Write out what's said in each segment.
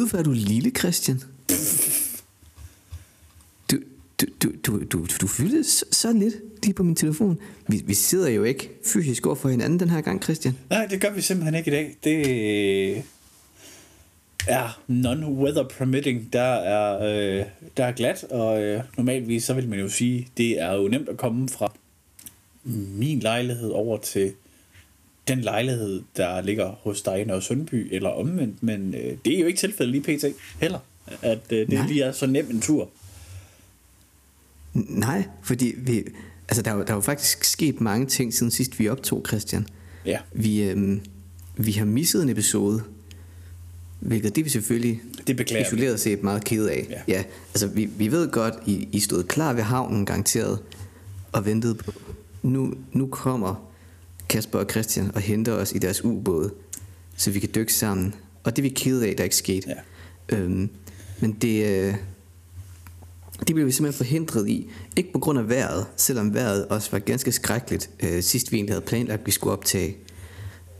Gud, hvor er du lille, Christian. Du, du, du, du, du, du fyldte så, så lidt lige på min telefon. Vi, vi sidder jo ikke fysisk over for hinanden den her gang, Christian. Nej, det gør vi simpelthen ikke i dag. Det er non-weather permitting. Der er, øh, der er glat, og øh, normalvis så vil man jo sige, det er jo nemt at komme fra min lejlighed over til den lejlighed, der ligger hos dig i Sundby, eller omvendt, men øh, det er jo ikke tilfældet lige pt. heller, at øh, det Nej. lige er så nem en tur. Nej, fordi vi, altså der, er jo- der er jo faktisk sket mange ting siden sidst vi optog, Christian. Ja. Vi, øhm, vi har misset en episode, hvilket det vi selvfølgelig Det beklager vi. isoleret set meget ked af. Ja. ja altså vi, vi ved godt, I, I stod klar ved havnen garanteret og ventede på. Nu, nu kommer Kasper og Christian og henter os i deres ubåd, så vi kan dykke sammen. Og det er vi ked af, der ikke skete. Ja. Øhm, men det, øh, det blev vi simpelthen forhindret i. Ikke på grund af vejret, selvom vejret også var ganske skrækkeligt, øh, sidst vi egentlig havde planlagt, at vi skulle optage.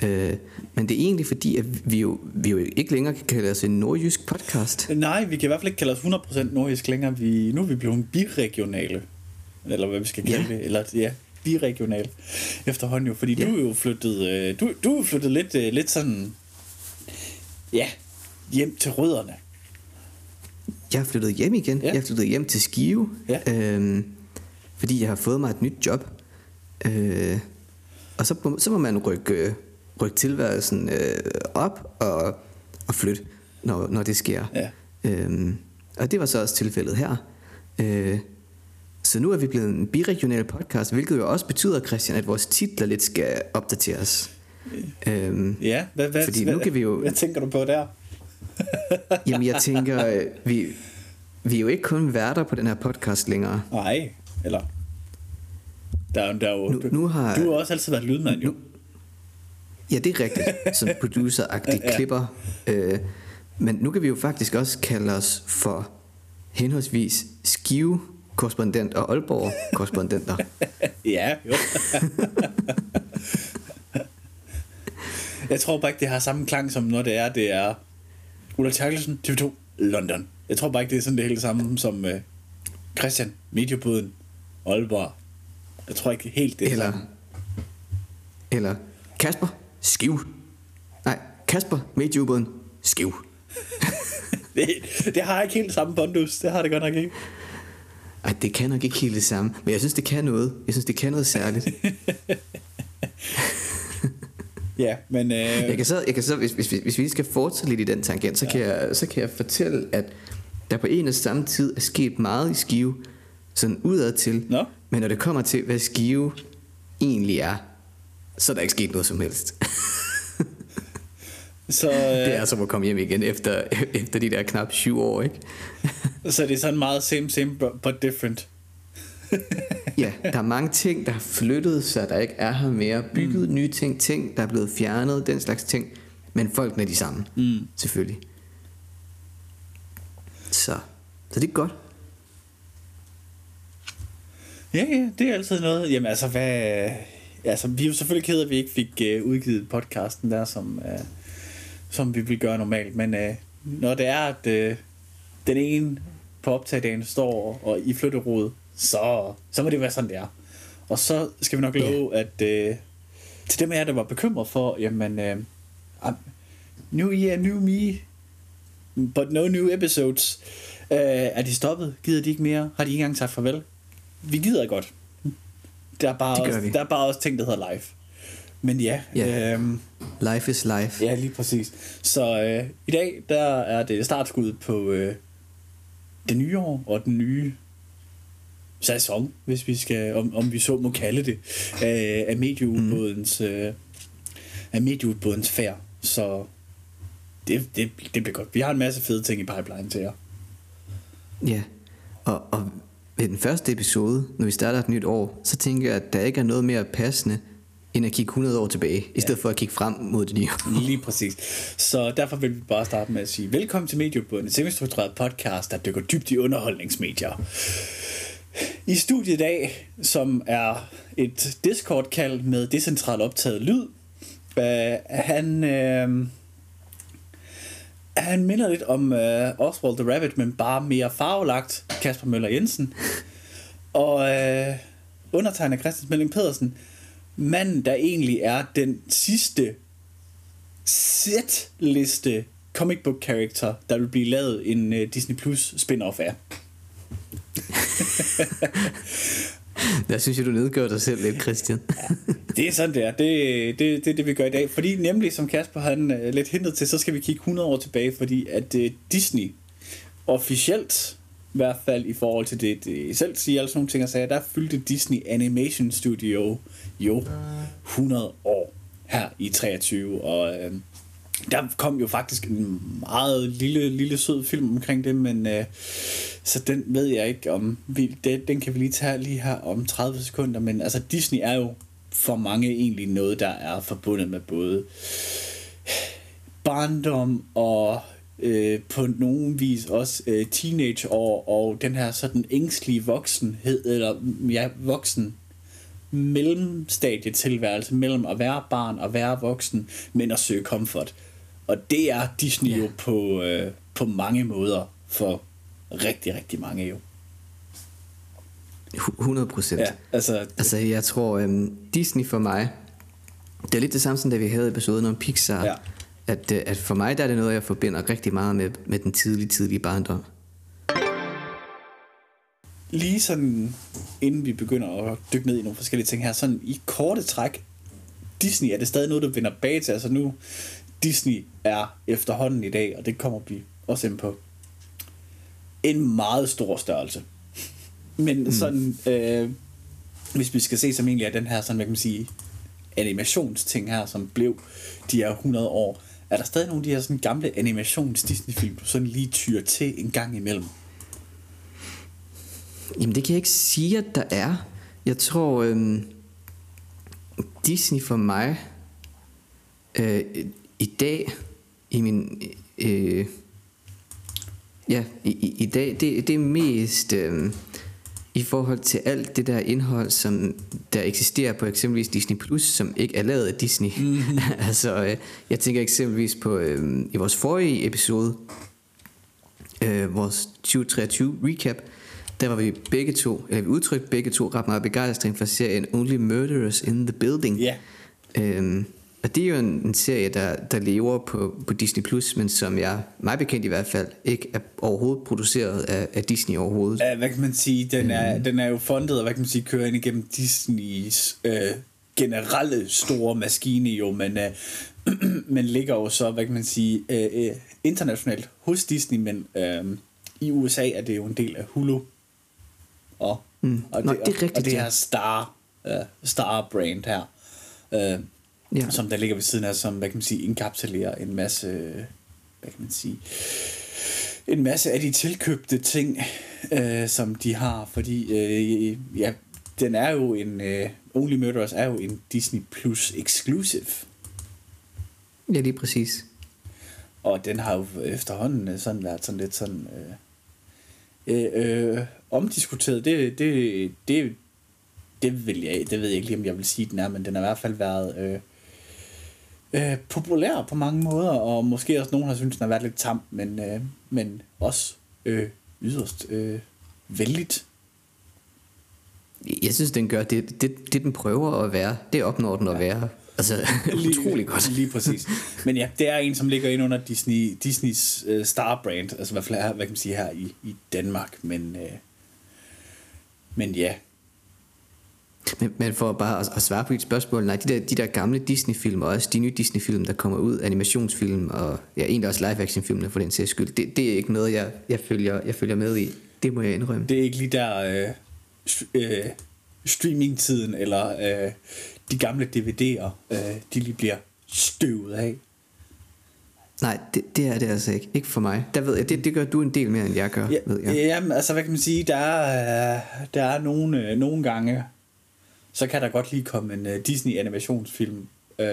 Øh, men det er egentlig fordi, at vi jo, vi jo ikke længere kan kalde os en nordjysk podcast. Nej, vi kan i hvert fald ikke kalde os 100% nordjysk længere. Vi, nu er vi blevet biregionale. Eller hvad vi skal kalde Ja. det. Eller ja, biregionale efterhånden jo. Fordi Ja. du er jo flyttet, øh, du, du er flyttet lidt, øh, lidt sådan, ja, hjem til rødderne. Jeg har flyttet hjem igen. Ja. Jeg har flyttet hjem til Skive, Ja. øhm, fordi jeg har fået mig et nyt job. Øh, og så, må- så må man rykke, øh, rykke tilværelsen øh, op og, og flytte, når, når det sker. Ja. Øhm, og det var så også tilfældet her. Øh, så nu er vi blevet en biregional podcast, hvilket jo også betyder, Christian, at vores titler lidt skal opdateres. Øhm, Ja, hvad, hvad, Fordi hvad, nu kan vi jo- Hvad tænker du på der? Jamen jeg tænker, øh, vi, vi er jo ikke kun værter på den her podcast længere. Nej, eller... Der, er- der er jo, Nu- nu har- Du har også altid været lydmand, jo. Nu- Ja, det er rigtigt. Som producer-agtig Ja. klipper. Øh, men nu kan vi jo faktisk også kalde os for henholdsvis Skive korrespondent og Aalborg korrespondenter. Ja, jo. jeg tror bare ikke, det har samme klang, som når det er, det er Ulla Terkelsen, TV2, London. Jeg tror bare ikke, det er sådan det hele samme som uh, Christian, Mediebåden, Aalborg. Jeg tror ikke helt det er Eller, samme. eller Kasper Skive. Nej, Kasper Medieubåden Skive. Det, det har ikke helt samme bondus. Det har det godt nok ikke. Ej, det kan nok ikke helt det samme, men jeg synes, det kan noget. Jeg synes, det kan noget særligt. Ja, men... Uh, Jeg kan så, jeg kan så hvis, hvis, hvis, vi skal fortsætte lidt i den tangent, så, kan jeg, så kan jeg fortælle, at der på en og samme tid er sket meget i Skive, sådan udad til. Nå. Men når det kommer til, hvad Skive egentlig er, så er der ikke sket noget som helst. Så, det er som at komme hjem igen efter, efter de der knap syv år, ikke? så det er sådan meget same, same, but- different. ja, der er mange ting, der har flyttet sig, der ikke er her mere. Bygget mm. nye ting, ting, der er blevet fjernet, den slags ting. Men folkene er de samme, mm. selvfølgelig. Så, så det er godt. Ja, ja, det er altid noget. Jamen altså, hvad... Altså, vi er jo selvfølgelig ked af, at vi ikke fik uh, udgivet podcasten der, som, uh, som vi ville gøre normalt. Men uh, når det er, at uh, den ene på optagdagen står og i flytterod, så, så må det være sådan, det er. Og så skal vi nok love, at uh, til dem af jer, der var bekymret for, jamen, uh, new year, new me, but no new episodes. Uh, er de stoppet? Gider de ikke mere? Har de ikke engang sagt farvel? Vi gider godt. Der er bare, også, vi. der er bare også ting, der hedder live. Men ja, Ja. øhm, Life is life. ja lige præcis. Så øh, i dag, der er det startskud på øh, det nye år og den nye sæson, hvis vi skal, om, om vi så må kalde det, øh, af medieudbådens, øh, af medieudbådens færd. Så det, det, det bliver godt. Vi har en masse fede ting i pipeline til jer. Ja, og, og ved den første episode, når vi starter et nyt år, så tænker jeg, at der ikke er noget mere passende, end at kigge 100 år tilbage, i stedet for at kigge frem mod det nye. Lige præcis. Så derfor vil vi bare starte med at sige, velkommen til Medieudbåden, et semistruktureret podcast, der dykker dybt i underholdningsmedier. I studiet i dag, som er et Discord-kald med decentralt optaget lyd, øh, han, øh, Han minder lidt om uh, Oswald the Rabbit, men bare mere farvelagt. Kasper Møller Jensen. Og uh, undertegner Christian Smelling Pedersen. Manden, der egentlig er den sidste set-liste comic book character, der vil blive lavet en uh, Disney Plus spin-off af. Jeg synes, du nedgør dig selv lidt, Christian. det er sådan, det er. Det, det, det det, vi gør i dag. Fordi nemlig, som Kasper han uh, lidt hintet til, så skal vi kigge 100 år tilbage, fordi at uh, Disney officielt, hvert fald i forhold til det, det selv siger, altså nogle ting, og sagde, der fyldte Disney Animation Studio jo 100 år her i 23, og øh, der kom jo faktisk en meget lille, lille sød film omkring det, men øh, så den ved jeg ikke om, vi, det, den kan vi lige tage lige her om 30 sekunder, men altså Disney er jo for mange egentlig noget, der er forbundet med både barndom og øh, på nogen vis også øh, teenageår og den her sådan ængstlige voksenhed, eller ja, voksen mellemstadie tilværelse mellem at være barn og være voksen, men at søge comfort. Og det er Disney yeah. jo på, øh, på mange måder for rigtig, rigtig mange jo. 100 procent. Ja, altså, altså jeg tror, øhm, Disney for mig, det er lidt det samme som da vi havde episoden om Pixar, ja. At, øh, at for mig der er det noget, jeg forbinder rigtig meget med, med den tidlige, tidlige barndom. Lige sådan, inden vi begynder at dykke ned i nogle forskellige ting her, sådan i korte træk, Disney, er det stadig noget, du vender bag til? Altså nu, Disney er efterhånden i dag, og det kommer vi også ind på, en meget stor størrelse. Men mm. sådan, øh, hvis vi skal se som egentlig er den her, sådan, hvad kan man sige, animationsting her, som blev de her 100 år, er der stadig nogle af de her sådan gamle animations Disney-film, du sådan lige tyrer til en gang imellem? Jamen det kan jeg ikke sige, at der er. Jeg tror, øhm, Disney for mig, øh, i dag, i min, øh, ja, i, i dag, det, det er mest øh, i forhold til alt det der indhold, som der eksisterer på eksempelvis Disney Plus, som ikke er lavet af Disney. Mm-hmm. altså, øh, jeg tænker eksempelvis på øh, i vores forrige episode, øh, vores 2023 recap, der var vi begge to, eller vi udtrykte begge to ret meget begejstring for serien Only Murderers in the Building. Ja. Yeah. Øhm, og det er jo en, en serie, der, der lever på, på Disney+, Plus, men som jeg, mig bekendt i hvert fald, ikke er overhovedet produceret af, af Disney overhovedet. Ja, hvad kan man sige, den er, mm. den er jo fundet, og hvad kan man sige, kører ind igennem Disneys øh, generelle store maskine jo, men, øh, men ligger jo så, hvad kan man sige, øh, øh, internationalt hos Disney, men øh, i USA er det jo en del af Hulu. Og, mm. og, det, Nå, det er rigtigt, og det her Star, uh, Star brand her. Uh, ja. som der ligger ved siden af, som hvad kan man sige, inkapsulerer en masse, hvad kan man sige, en masse af de tilkøbte ting, øh, som de har, fordi øh, ja, den er jo en, øh, Only Murderers er jo en Disney Plus exclusive. Ja, lige præcis. Og den har jo efterhånden sådan været sådan lidt sådan øh, øh, øh, omdiskuteret. Det, det, det, det, vil jeg, det ved jeg ikke lige, om jeg vil sige, den er, men den har i hvert fald været øh, øh, populær på mange måder, og måske også nogen har syntes, den har været lidt tam, men, øh, men også øh, yderst øh, vældigt. Jeg synes, den gør det, det, det, den prøver at være. Det opnår den at være. Altså, lige, utrolig godt. Lige præcis. Men ja, det er en, som ligger ind under Disney, Disneys uh, star brand, altså her, hvad kan man sige, her i, i Danmark, men, uh, men ja, men, men for bare at, at svare på dit spørgsmål, nej, de der, de der gamle Disney-film, og også de nye Disney-film, der kommer ud, animationsfilm, og ja, egentlig også live-action-filmene for den sags skyld, det, det er ikke noget, jeg, jeg, følger, jeg følger med i. Det må jeg indrømme. Det er ikke lige der øh, øh, streaming-tiden, eller øh, de gamle DVD'er, øh, de lige bliver støvet af. Nej, det, det er det altså ikke. Ikke for mig. Der ved jeg, det, det gør du en del mere, end jeg gør, ja, ved jeg. Jamen, altså hvad kan man sige, der er, øh, der er nogle, øh, nogle gange, så kan der godt lige komme en uh, Disney animationsfilm, uh,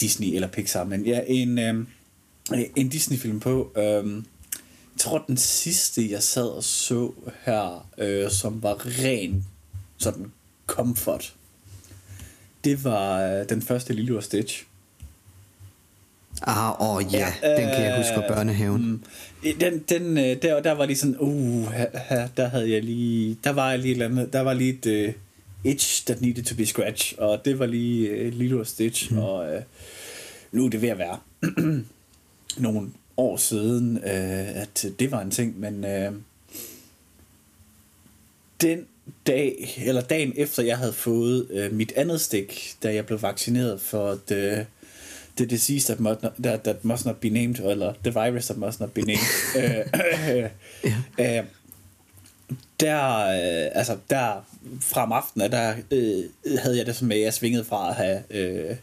Disney eller Pixar, men ja, en, uh, en Disney film på. Uh, jeg tror den sidste jeg sad og så her, uh, som var ren sådan comfort, det var uh, den første Lilo og Stitch. Ah, åh ja, ja den kan jeg huske fra børnehaven. Mm, den, den, der, der var lige sådan, uh, der havde jeg lige, der var lige et eller andet, der var lige et itch that needed to be scratch, og det var lige uh, Lilo og Stitch, mm. og uh, nu er det ved at være nogle år siden, uh, at det var en ting, men uh, den dag, eller dagen efter jeg havde fået uh, mit andet stik, da jeg blev vaccineret for det the disease that must not, that, that must not be named, eller the virus that must not be named. uh, uh, uh, der, uh, altså der fra om aftenen, der uh, havde jeg det som med, at jeg svingede fra at have uh,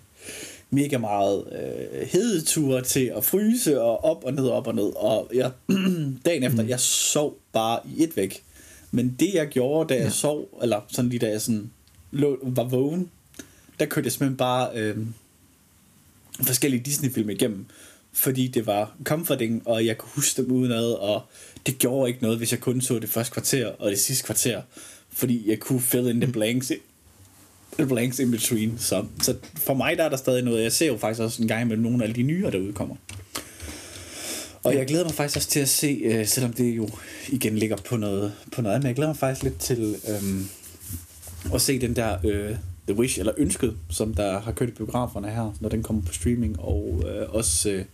mega meget uh, hedeture til at fryse, og op og ned, op og ned, og jeg, dagen efter, mm. jeg sov bare i et væk. Men det jeg gjorde, da jeg ja. sov, eller sådan lige da jeg sådan lå, var vågen, der kørte jeg simpelthen bare... Uh, forskellige Disney-film igennem, fordi det var comforting, og jeg kunne huske dem udenad, og det gjorde ikke noget, hvis jeg kun så det første kvarter og det sidste kvarter, fordi jeg kunne fill in the blanks, the blanks in between. Så, så for mig der er der stadig noget. Jeg ser jo faktisk også en gang med nogle af de nye, der udkommer. Og jeg glæder mig faktisk også til at se, øh, selvom det jo igen ligger på noget, på noget andet, men jeg glæder mig faktisk lidt til øh, at se den der øh, The Wish, eller Ønsket, som der har kørt i biograferne her, når den kommer på streaming, og øh, også, øh,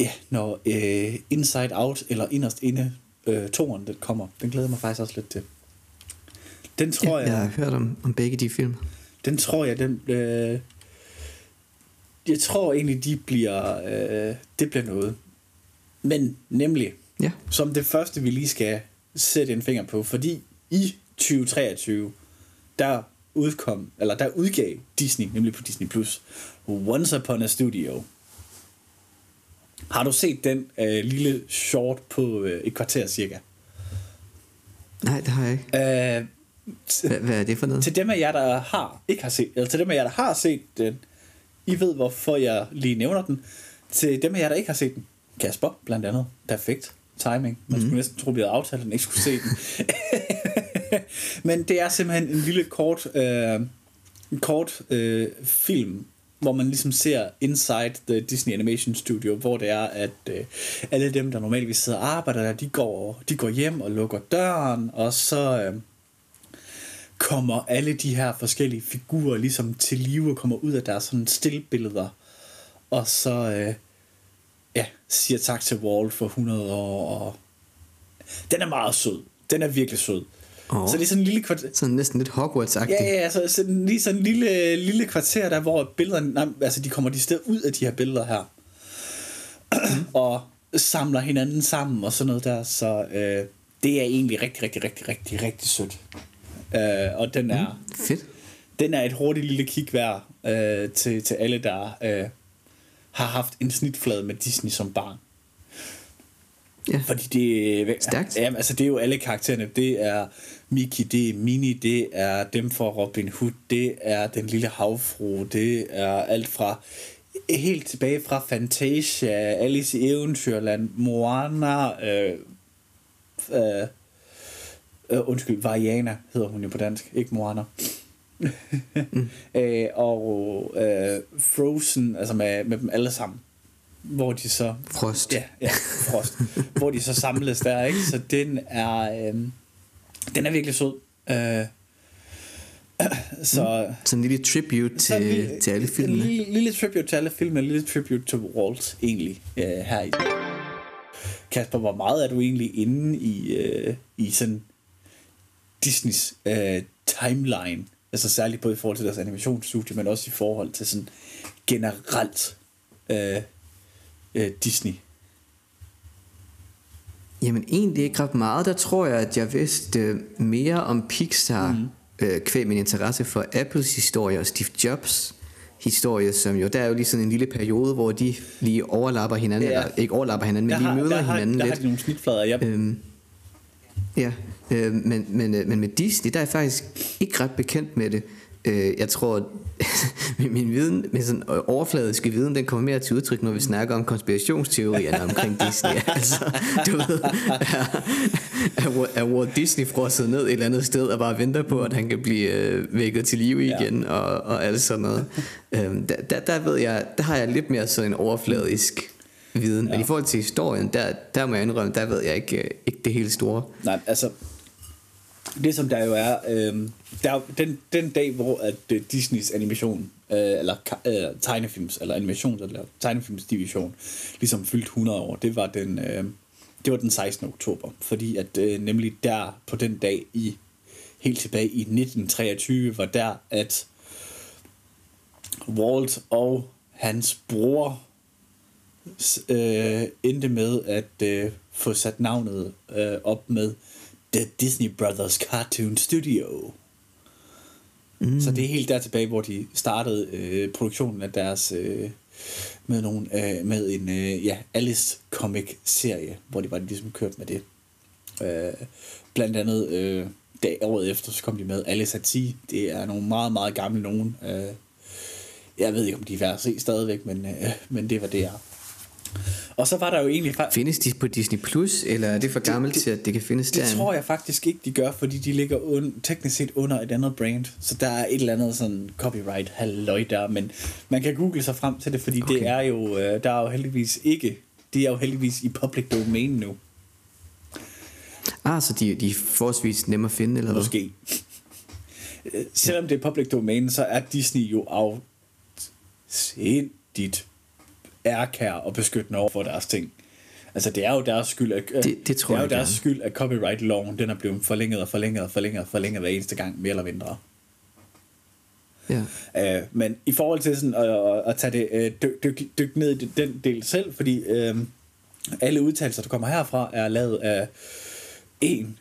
ja, når øh, Inside Out, eller Inderst Inde, øh, toren, den kommer. Den glæder mig faktisk også lidt til. Den tror ja, jeg... Jeg har hørt om, om begge de film. Den tror jeg, den... Øh, jeg tror egentlig, de bliver... Øh, det bliver noget. Men nemlig, ja. som det første, vi lige skal sætte en finger på, fordi i 2023, der udkom, eller der udgav Disney, nemlig på Disney Plus, Once Upon a Studio. Har du set den øh, lille short på øh, et kvarter cirka? Nej, det har jeg ikke. Øh, hvad, hvad er det for noget? Til dem af jer, der har ikke har set, eller til dem af jer, der har set den, I ved, hvorfor jeg lige nævner den. Til dem af jer, der ikke har set den, Kasper blandt andet, perfekt timing. Man mm. skulle næsten tro, at vi havde aftalt, at den ikke skulle se den. Men det er simpelthen en lille kort, øh, en kort øh, film, hvor man ligesom ser inside the Disney Animation Studio, hvor det er, at øh, alle dem, der normalt sidder og arbejder der, de går, de går hjem og lukker døren, og så øh, kommer alle de her forskellige figurer ligesom til live og kommer ud af deres sådan stillbilleder, og så øh, ja, siger tak til Walt for 100 år, og den er meget sød. Den er virkelig sød. Oh. Så det er sådan en lille kvarter. Sådan næsten lidt Hogwarts-agtigt. Ja, ja, så, så lige sådan en lille, lille kvarter der, hvor billederne, nej, altså de kommer de sted ud af de her billeder her. og samler hinanden sammen og sådan noget der, så øh, det er egentlig rigtig, rigtig, rigtig, rigtig, rigtig sødt. Øh, og den er... Mm, fedt. Den er et hurtigt lille kig værd øh, til, til alle, der øh, har haft en snitflade med Disney som barn. Ja. Fordi det, Stærkt. Ja, altså det er jo alle karaktererne. Det er Mickey, det er Minnie, det er dem fra Robin Hood, det er den lille havfru, det er alt fra helt tilbage fra Fantasia, Alice i Eventyrland, Moana, øh, øh, øh, undskyld, Variana hedder hun jo på dansk, ikke Moana. mm. øh, og øh, Frozen, altså med, med dem alle sammen hvor de så... Frost. Ja, ja Frost. hvor de så samles der, ikke? Så den er, øh, den er virkelig sød. Øh, så, mm. så en lille tribute til, lille, til alle filmene. En lille, lille tribute til alle filmene, en lille tribute til Walt, egentlig, øh, her i Kasper, hvor meget er du egentlig inde i, øh, i sådan Disneys øh, timeline? Altså særligt både i forhold til deres animationsstudie, men også i forhold til sådan generelt øh, øh, Disney? Jamen egentlig ikke ret meget. Der tror jeg, at jeg vidste øh, mere om Pixar, mm. øh, kvæg min interesse for Apples historie og Steve Jobs historie, som jo, der er jo lige sådan en lille periode, hvor de lige overlapper hinanden, ja. eller ikke overlapper hinanden, men de møder der har, hinanden der lidt. Der har de nogle snitflader, ja. Øhm, ja, øh, men, men, øh, men med Disney, der er jeg faktisk ikke ret bekendt med det. Øh, jeg tror, min, min viden, min sådan overfladiske viden, den kommer mere til udtryk, når vi snakker om konspirationsteorierne omkring Disney. altså, du ved, er, er, er Walt Disney frosset ned et eller andet sted og bare venter på, at han kan blive øh, vækket til live igen ja. og, og alt sådan noget. øhm, der, der, der, ved jeg, der har jeg lidt mere sådan en overfladisk viden. Ja. Men i forhold til historien, der, der må jeg indrømme, der ved jeg ikke, ikke det helt store. Nej, altså, det som der jo er, øh, der er den, den dag, hvor at uh, Disneys animation, øh, eller øh, tegnefilms, eller animations, eller tegnefilmsdivision, ligesom fyldt 100 år, det var den, øh, det var den 16. oktober, fordi at øh, nemlig der på den dag i helt tilbage i 1923 var der at Walt og hans bror øh, endte med at øh, få sat navnet øh, op med The Disney Brothers Cartoon Studio. Mm. Så det er helt der tilbage, hvor de startede øh, produktionen af deres øh, med nogle øh, med en øh, ja Alice comic serie, hvor de var ligesom kørt med det. Øh, blandt andet øh, dag året efter så kom de med Alice at Sea. Det er nogle meget meget gamle nogen. Øh, jeg ved ikke om de er værd at se stadigvæk, men øh, men det var det er. Og så var der jo egentlig... Findes de på Disney Plus, eller er det for gammelt det, til, at det kan findes der? Det tror jeg faktisk ikke, de gør, fordi de ligger un, teknisk set under et andet brand. Så der er et eller andet sådan copyright halløj der, men man kan google sig frem til det, fordi okay. det er jo, øh, der er jo heldigvis ikke, det er jo heldigvis i public domain nu. Ah, så de, de er forholdsvis nemme at finde, eller Måske. Hvad? Selvom det er public domain, så er Disney jo af sindigt ærkær og beskyttende over for deres ting. Altså det er jo deres skyld, at, det, det, tror det er jo deres gerne. skyld, at copyright-loven den er blevet forlænget og forlænget og forlænget og forlænget hver eneste gang, mere eller mindre. Ja. Uh, men i forhold til sådan at, at, at tage det, uh, dyk, dyk, dyk ned i den del selv, fordi uh, alle udtalelser, der kommer herfra, er lavet af en,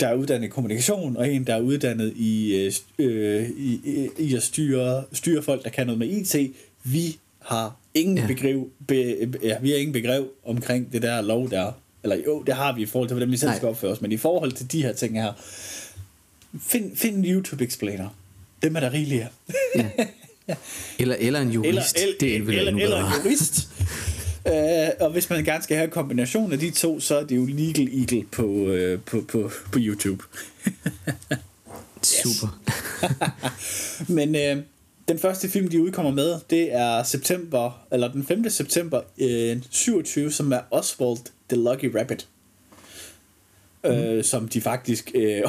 der er uddannet i kommunikation, og en, der er uddannet i, uh, i, i, i at styre, styre folk, der kan noget med IT. Vi har ingen ja. begreb, be, ja, vi har ingen begreb omkring det der lov der. Eller jo, det har vi i forhold til, hvordan vi selv skal opføre os, men i forhold til de her ting her, find, find en YouTube-explainer. Dem er der rigeligt ja. ja. Eller, eller en jurist. Eller, el, det er eller, eller en jurist. Uh, og hvis man gerne skal have en kombination af de to, så er det jo Legal Eagle på, uh, på, på, på YouTube. Super. Men uh, den første film, de udkommer med, det er september, eller den 5. september øh, 27, som er Oswald the Lucky Rabbit. Mm. Øh, som de faktisk øh,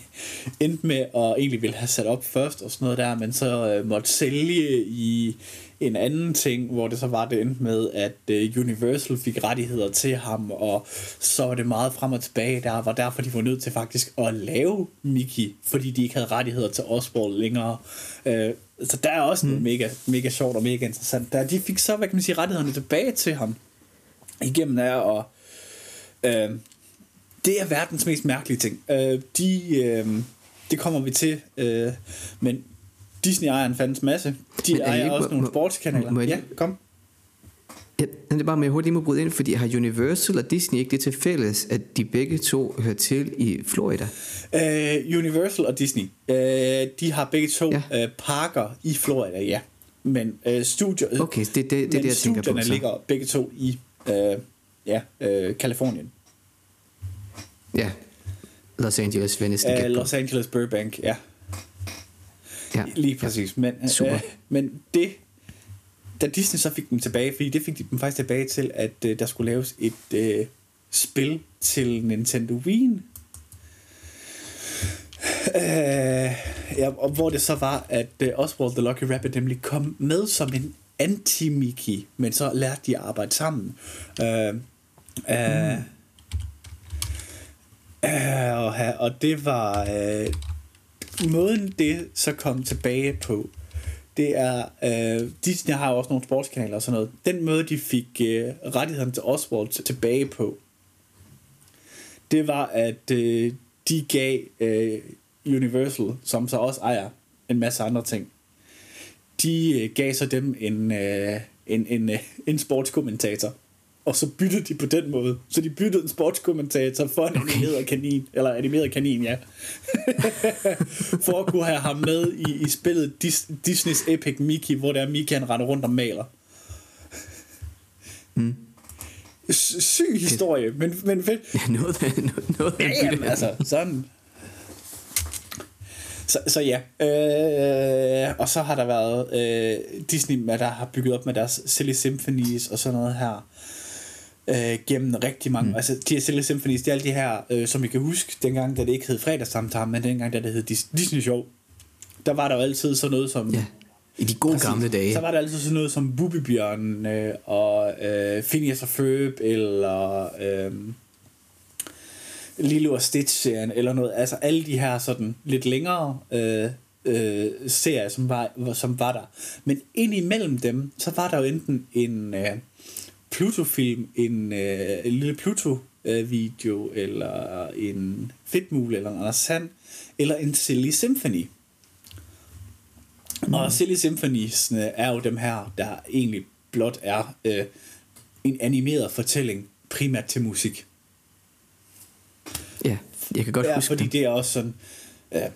endte med at egentlig ville have sat op først og sådan noget der, men så øh, måtte sælge i en anden ting, hvor det så var det endte med, at uh, Universal fik rettigheder til ham, og så var det meget frem og tilbage. Der var derfor, de var nødt til faktisk at lave Mickey, fordi de ikke havde rettigheder til Oswald længere. Uh, så der er også mm. mega, mega sjovt og mega interessant. Der, de fik så, hvad kan man sige, rettighederne tilbage til ham igennem er, og uh, det er verdens mest mærkelige ting. Uh, de, uh, det kommer vi til, uh, men Disney ejer en fandens masse. De Men ejer ikke, også må, nogle sportskanaler. Må, må ja, kom. Ja, det er bare med, jeg hurtigt må bryde ind, fordi har Universal og Disney ikke det til fælles, at de begge to hører til i Florida? Uh, Universal og Disney, uh, de har begge to ja. uh, parker i Florida, ja. Men uh, studier, okay, det, det, det, det, det jeg tænker på. Så. ligger begge to i uh, ja, uh, Kalifornien. Ja, Los Angeles, Venice. Uh, Los Angeles, Burbank, ja. Ja. Lige præcis. Ja. Men, Super. Øh, men det, da Disney så fik dem tilbage, fordi det fik de dem faktisk tilbage til, at øh, der skulle laves et øh, spil til Nintendo Wii. Øh, ja, og hvor det så var, at øh, Oswald the Lucky Rabbit nemlig kom med som en anti-Mickey, men så lærte de at arbejde sammen. Øh, øh, mm. øh, og, og det var øh, måden det så kom tilbage på, det er, øh, Disney har også nogle sportskanaler og sådan noget. Den måde, de fik øh, rettigheden til Oswald tilbage på, det var, at øh, de gav øh, Universal, som så også ejer en masse andre ting, de øh, gav så dem en, øh, en, en, øh, en sportskommentator og så byttede de på den måde. Så de byttede en sportskommentator for en okay. animeret kanin, eller animeret kanin, ja. for at kunne have ham med i, i spillet Dis, Disneys Epic Mickey, hvor der er Mickey, han render rundt og maler. Mm. Syg historie, men, men fedt. Ja, noget, noget, noget ja, jamen, altså, sådan. Så, så ja, øh, og så har der været øh, Disney, der har bygget op med deres Silly Symphonies og sådan noget her øh, gennem rigtig mange, mm. altså de Silly Symphonies, det er alle de her, øh, som I kan huske, dengang da det ikke hed fredagssamtale, men dengang da det hed Disney Show, der var der jo altid sådan noget som... Ja. I de gode præcis, gamle dage. Så var der altid sådan noget som Bubibjørn øh, og øh, Phineas og Ferb, eller øh, Lilo og Stitch-serien, eller noget. Altså alle de her sådan lidt længere øh, øh, serier, som var, som var der. Men ind imellem dem, så var der jo enten en øh, Pluto-film, en, øh, en lille Pluto-video, eller en Fedtmule, eller en Anders Sand, eller en Silly Symphony. Mm. Og Silly Symphonies er jo dem her, der egentlig blot er øh, en animeret fortælling, primært til musik. Ja, jeg kan godt ja, huske fordi det. det er også sådan... Øh,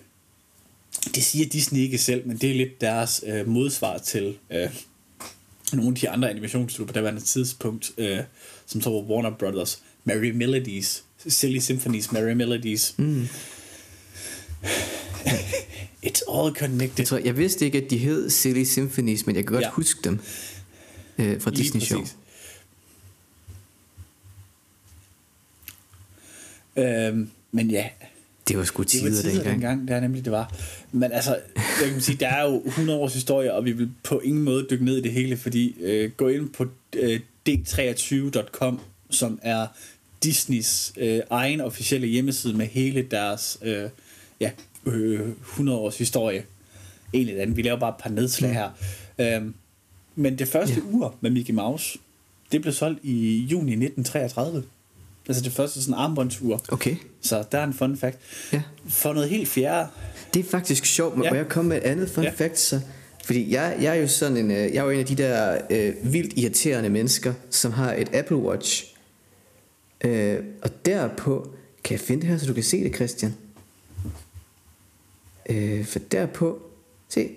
det siger Disney ikke selv, men det er lidt deres øh, modsvar til øh, nogle af de andre animationsstudier på daværende tidspunkt, øh, som så var Warner Brothers, Merry Melodies, Silly Symphonies, Merry Melodies. Mm. It's all connected. Jeg, tror, jeg vidste ikke, at de hed Silly Symphonies, men jeg kan godt ja. huske dem øh, fra Lige Disney Show. Øhm, men ja, det var sgu tider, det var tider dengang. dengang. Det er nemlig, det var. Men altså, jeg kan sige, der er jo 100 års historie, og vi vil på ingen måde dykke ned i det hele, fordi øh, gå ind på øh, d23.com, som er Disneys øh, egen officielle hjemmeside med hele deres øh, ja, øh, 100 års historie. Egentlig andet. Vi laver bare et par nedslag mm. her. Øhm, men det første yeah. ur med Mickey Mouse, det blev solgt i juni 1933. Altså det første sådan armbåndsur. Okay. Så der er en fun fact. Ja. For noget helt fjerde. Det er faktisk sjovt. Må ja. jeg komme med et andet fun ja. fact? Så? Fordi jeg, jeg er jo sådan en, øh, jeg er jo en af de der øh, vildt irriterende mennesker, som har et Apple Watch. Øh, og derpå, kan jeg finde det her, så du kan se det, Christian? Øh, for derpå, se,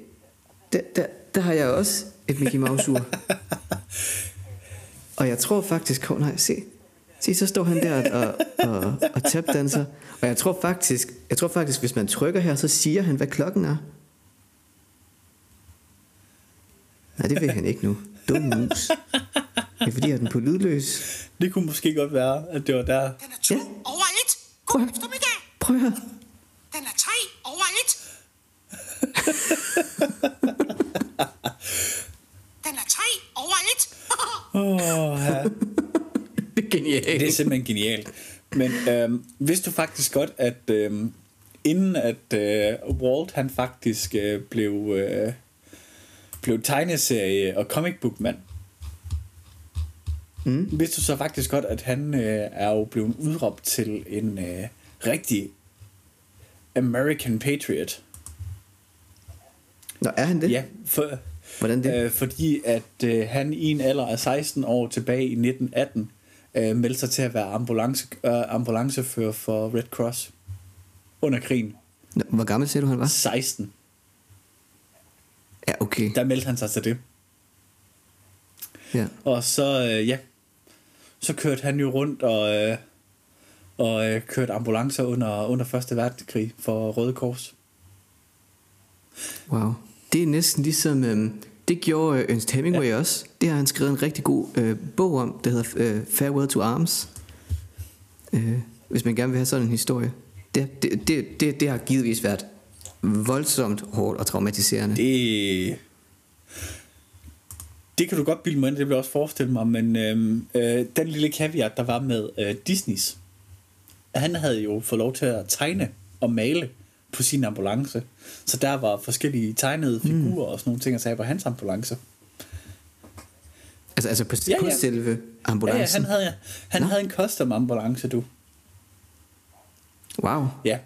der, der, der har jeg også et Mickey Mouse ur. og jeg tror faktisk, oh, nej, se, se, så står han der og, og, og tapdanser. Og jeg tror faktisk, jeg tror faktisk, hvis man trykker her, så siger han, hvad klokken er. Nej, det ved han ikke nu. Dum mus. Det er fordi, jeg er den på lydløs. Det kunne måske godt være, at det var der. Den er to ja. over et. God Prøv. eftermiddag. Prøv her. Den er tre over et. Den er tre over et. Åh, oh, ja. det er genialt. Det er simpelthen genialt. Men øhm, vidste du faktisk godt, at øhm, inden at øh, Walt han faktisk øh, blev, øh, blev tegneserie og comic book mand, mm. vidste du så faktisk godt, at han øh, er jo blevet udråbt til en øh, rigtig American Patriot. Nå, er han det? Ja, for, Hvordan det? Øh, fordi at øh, han i en alder af 16 år tilbage i 1918 øh, meldte sig til at være ambulance, øh, ambulancefører for Red Cross under krigen. Hvor gammel siger du, han var? 16. Ja, okay. Der meldte han sig til det. Ja. Og så, øh, ja, så kørte han jo rundt og, øh, og øh, kørte ambulancer under, under Første Verdenskrig for Røde Kors. Wow. Det er næsten ligesom, øh, det gjorde øh, Ernst Hemingway ja. også. Det har han skrevet en rigtig god øh, bog om, der hedder øh, Farewell to Arms. Øh, hvis man gerne vil have sådan en historie. Det, det, det, det, det har givetvis været voldsomt hårdt og traumatiserende. Det, det kan du godt bilde mig ind, det vil jeg også forestille mig, men øh, øh, den lille caveat, der var med øh, Disneys, han havde jo fået lov til at tegne og male på sin ambulance. Så der var forskellige tegnede figurer mm. og sådan nogle ting, og sagde på hans ambulance. Altså, altså på, ja, på ja. selve ambulancen? Ja, ja han havde, han havde en custom ambulance, du. Wow. Ja.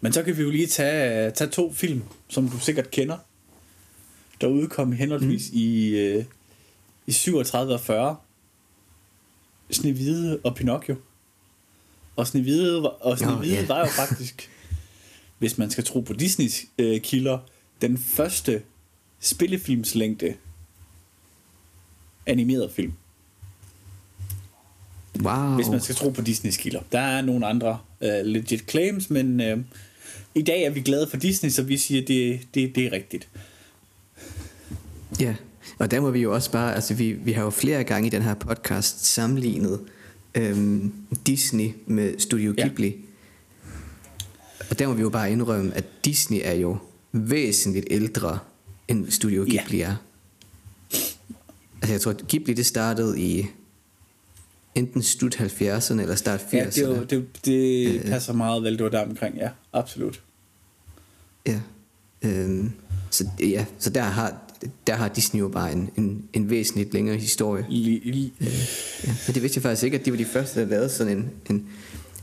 Men så kan vi jo lige tage, tage to film, som du sikkert kender, der udkom henholdsvis mm. i, øh, i 37 og 40. Snevide og Pinocchio. Og Snevide var, og Snevide ja. var jo faktisk, hvis man skal tro på Disneys øh, kilder, den første spillefilmslængde animeret film. Wow. Hvis man skal tro på Disneys kilder. Der er nogle andre øh, legit claims, men øh, i dag er vi glade for Disney, så vi siger, det, det, det er rigtigt. Ja, og der må vi jo også bare, altså vi, vi har jo flere gange i den her podcast sammenlignet øhm, Disney med Studio Ja. Ghibli. Og der må vi jo bare indrømme, at Disney er jo væsentligt ældre, end Studio Ja. Ghibli er. Altså jeg tror, at Ghibli det startede i enten slut 70'erne eller start 80'erne. Ja, det, er jo, det, det passer meget vel, det var der omkring, ja, absolut. Ja. Øhm, så, ja, så der har, der har Disney jo bare en, en, en væsentligt længere historie. Lige, lige. Ja, men det vidste jeg faktisk ikke, at de var de første, der lavede sådan en, en,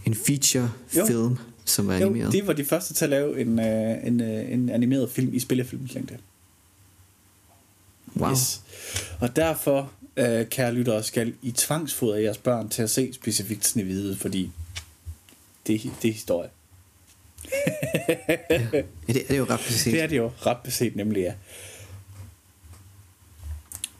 en feature Jo. film, som var Jo, animeret. de var de første til at lave en, øh, en, øh, en animeret film i spillefilmslængde. wow. Yes. Og derfor, øh, kære lyttere, skal I tvangsfodre jeres børn til at se specifikt Snevide, fordi det, det er historie. Ja, det, det er jo ret præcis. Det er det jo ret beset nemlig, ja.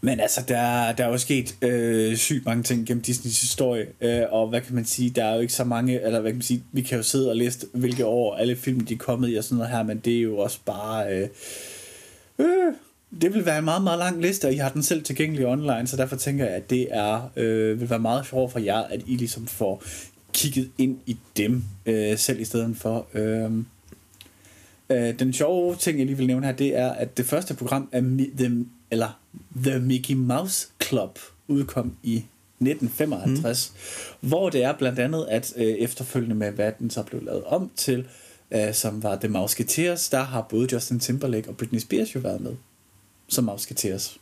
Men altså, der, der er jo sket øh, sygt mange ting gennem Disneys historie, øh, og hvad kan man sige, der er jo ikke så mange, eller hvad kan man sige, vi kan jo sidde og læse, hvilke år alle film de er kommet i og sådan noget her, men det er jo også bare, øh, øh, det vil være en meget, meget lang liste, og I har den selv tilgængelig online, så derfor tænker jeg, at det er, øh, vil være meget sjovt for jer, at I ligesom får kigget ind i dem øh, selv i stedet for. Øh, øh den sjove ting, jeg lige vil nævne her, det er, at det første program af The, eller The Mickey Mouse Club udkom i 1955, mm. hvor det er blandt andet, at øh, efterfølgende med, hvad den så blev lavet om til, øh, som var The Mouseketeers, der har både Justin Timberlake og Britney Spears jo været med som Mouseketeers.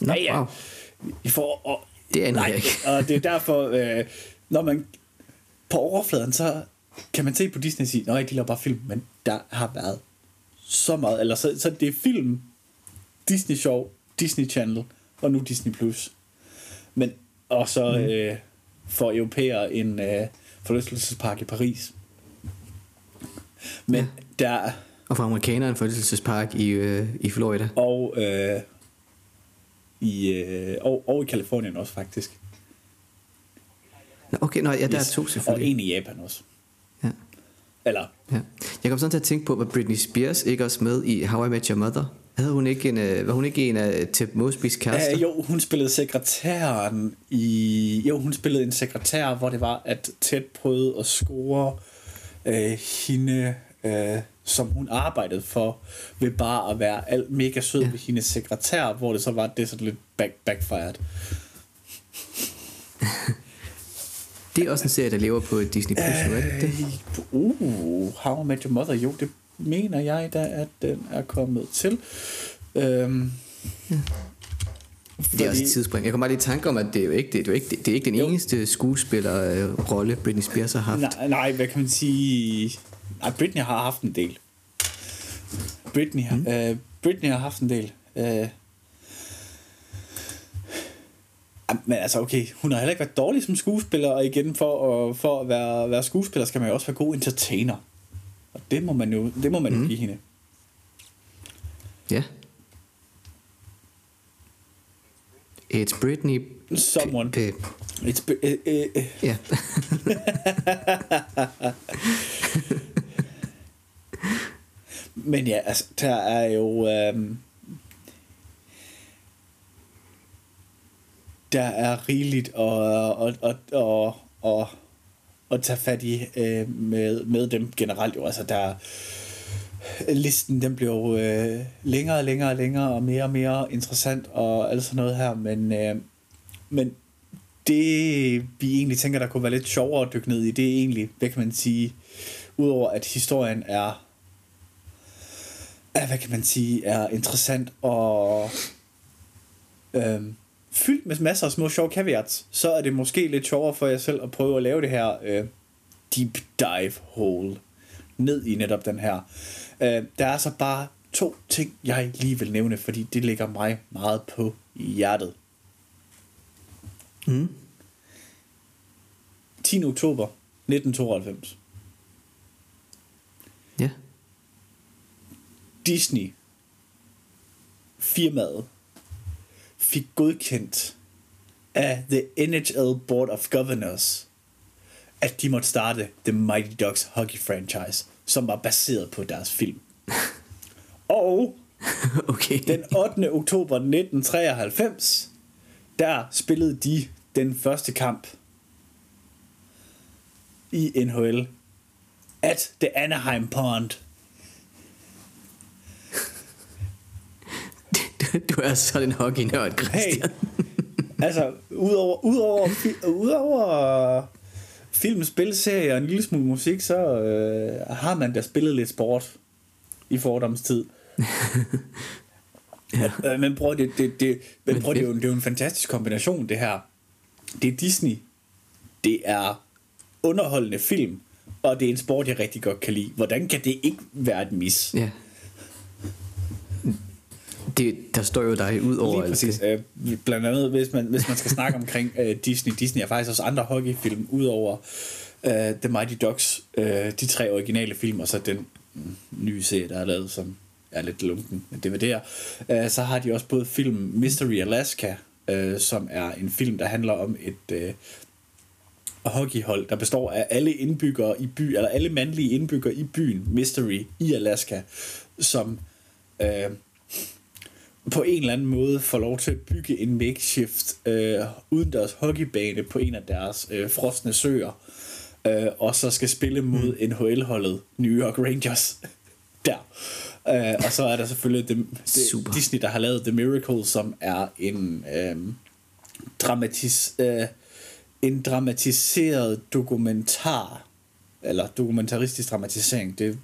Nå, Ja, ja. wow. I får, og, Det anede nej, jeg ikke. og det er derfor, øh, når man på overfladen, så kan man se på Disney og sige, nej, de laver bare film, men der har været så meget, eller så, så det er film, Disney Show, Disney Channel, og nu Disney Plus. Men, og så mm. øh, for europæer en øh, forlystelsespark i Paris. Men ja. der, Og for amerikanere en forlystelsespark i, øh, i Florida. og, øh, i, øh, og, og i Kalifornien også faktisk. Nå, okay, nå, ja, der Yes. er to Og selvfølgelig. en i Japan også. Ja. Eller, Ja. Jeg kom sådan til at tænke på, var Britney Spears ikke også med i How I Met Your Mother? Havde hun ikke en, øh, var hun ikke en af Ted Mosbys kærester? Uh, jo, hun spillede sekretæren i... Jo, hun spillede en sekretær, hvor det var, at Ted prøvede at score uh, hende, uh, som hun arbejdede for, ved bare at være alt mega sød ja. Ja. ved hendes sekretær, hvor det så var, det sådan lidt back, backfired. Det er også en serie, der lever på Disney Plus, uh, er det ikke det? Uh, How I Met Your Mother, jo, det mener jeg da, at den er kommet til. Øhm, Det er også et tidsspring. Jeg kommer bare lige i tanke om, at det er jo ikke, det er jo ikke, det er ikke den Jo. eneste skuespillerrolle, Britney Spears har haft. Nej, nej, hvad kan man sige? Nej, Britney har haft en del. Britney, mm. øh, Britney har haft en del. Øh, men altså, okay, hun har heller ikke været dårlig som skuespiller, og igen, for at, for at være, være skuespiller, skal man jo også være god entertainer. Og det må man jo, det må man mm. jo give hende. Ja. It's Britney. Someone. Øh, It's, be- øh, øh, øh. ja. Men ja, altså, der er jo... Øhm, der er rigeligt at, at, at, at, at, at tage fat i øh, med, med dem generelt jo. Altså, der listen den bliver jo øh, længere og længere og længere og mere og mere interessant og alt sådan noget her, men, øh, men det vi egentlig tænker, der kunne være lidt sjovere at dykke ned i, det er egentlig, hvad kan man sige, udover at historien er er, hvad kan man sige, er interessant og øh, fyldt med masser af små sjove caveats, så er det måske lidt sjovere for jer selv at prøve at lave det her øh, deep dive hole ned i netop den her. Øh, der er så bare to ting, jeg lige vil nævne, fordi det ligger mig meget på hjertet. Mm. 10. oktober 1992. Ja. Disney firmaet fik godkendt af The NHL Board of Governors, at de måtte starte The Mighty Ducks hockey franchise, som var baseret på deres film. Og Okay. den 8. oktober 1993, der spillede de den første kamp i NHL at The Anaheim Pond. Du, er sådan en hockey-nørd, Hey, Christian. altså, udover, udover, udover film, spilserie og en lille smule musik, så øh, har man da spillet lidt sport i fordomstid. Ja. Øh, men bror, det, det, det, men bror, det, er jo, det er jo en fantastisk kombination, det her. Det er Disney, det er underholdende film, og det er en sport, jeg rigtig godt kan lide. Hvordan kan det ikke være et mis? Ja. Det, der står jo dig ud over Lige præcis. det. Øh, blandt andet, hvis man, hvis man skal snakke omkring øh, Disney. Disney er faktisk også andre hockeyfilm, udover øh, The Mighty Ducks, øh, de tre originale film, og så den mm, nye serie, der er lavet, som er lidt lunken med DVD'er. Øh, så har de også både film Mystery Alaska, øh, som er en film, der handler om et øh, hockeyhold, der består af alle indbyggere i by, eller alle mandlige indbyggere i byen Mystery i Alaska, som øh, på en eller anden måde får lov til at bygge en makeshift øh, udendørs hockeybane på en af deres øh, frosne søer, øh, og så skal spille mod mm. NHL-holdet New York Rangers der. Øh, og så er der selvfølgelig Super. det, Disney, der har lavet The Miracle, som er en øh, dramatis, øh, en dramatiseret dokumentar eller dokumentaristisk dramatisering, det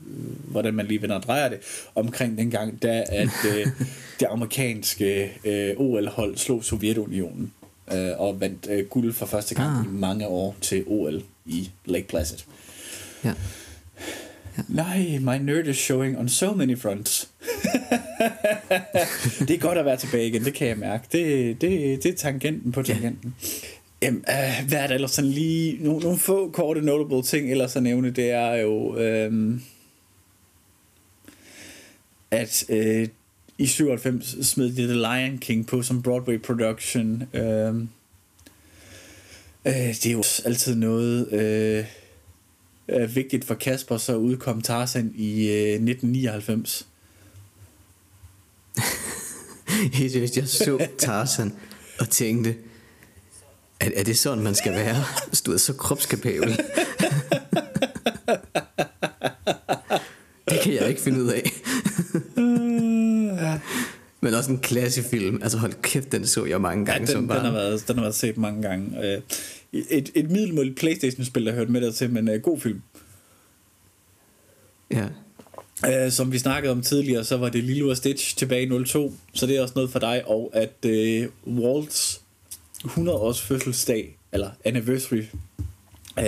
hvordan man lige vender og drejer det, omkring dengang, da at øh, det amerikanske øh, OL-hold slog Sovjetunionen øh, og vandt øh, guld for første gang Ah. i mange år til OL i Lake Placid. Ja. Nej, my nerd is showing on so many fronts. det er godt at være tilbage igen, det kan jeg mærke. Det, det, det er tangenten på tangenten. Jamen, øh, hvad er der ellers sådan lige... Nogle, nogle få korte notable ting ellers at nævne, det er jo... Øh, at øh, i 97 smed de The Lion King på som Broadway production. Øh, øh, det er jo altid noget... Øh, er vigtigt for Kasper, så udkom Tarzan i øh, 1999. Helt seriøst, jeg så Tarzan og tænkte, er, er det sådan, man skal være? Du er så kropskapabel. det kan jeg ikke finde ud af. Men også en klassefilm. Altså hold kæft, den så jeg mange gange Ja, som den, den, barn. har været, den har været set mange gange. Øh, Et, et middelmåligt Playstation-spil, der hørte med der til, men uh, god film. Ja. Uh, som vi snakkede om tidligere, så var det Lilo og Stitch tilbage i 02, så det er også noget for dig, og at uh, Walt's 100 års fødselsdag, eller anniversary, uh,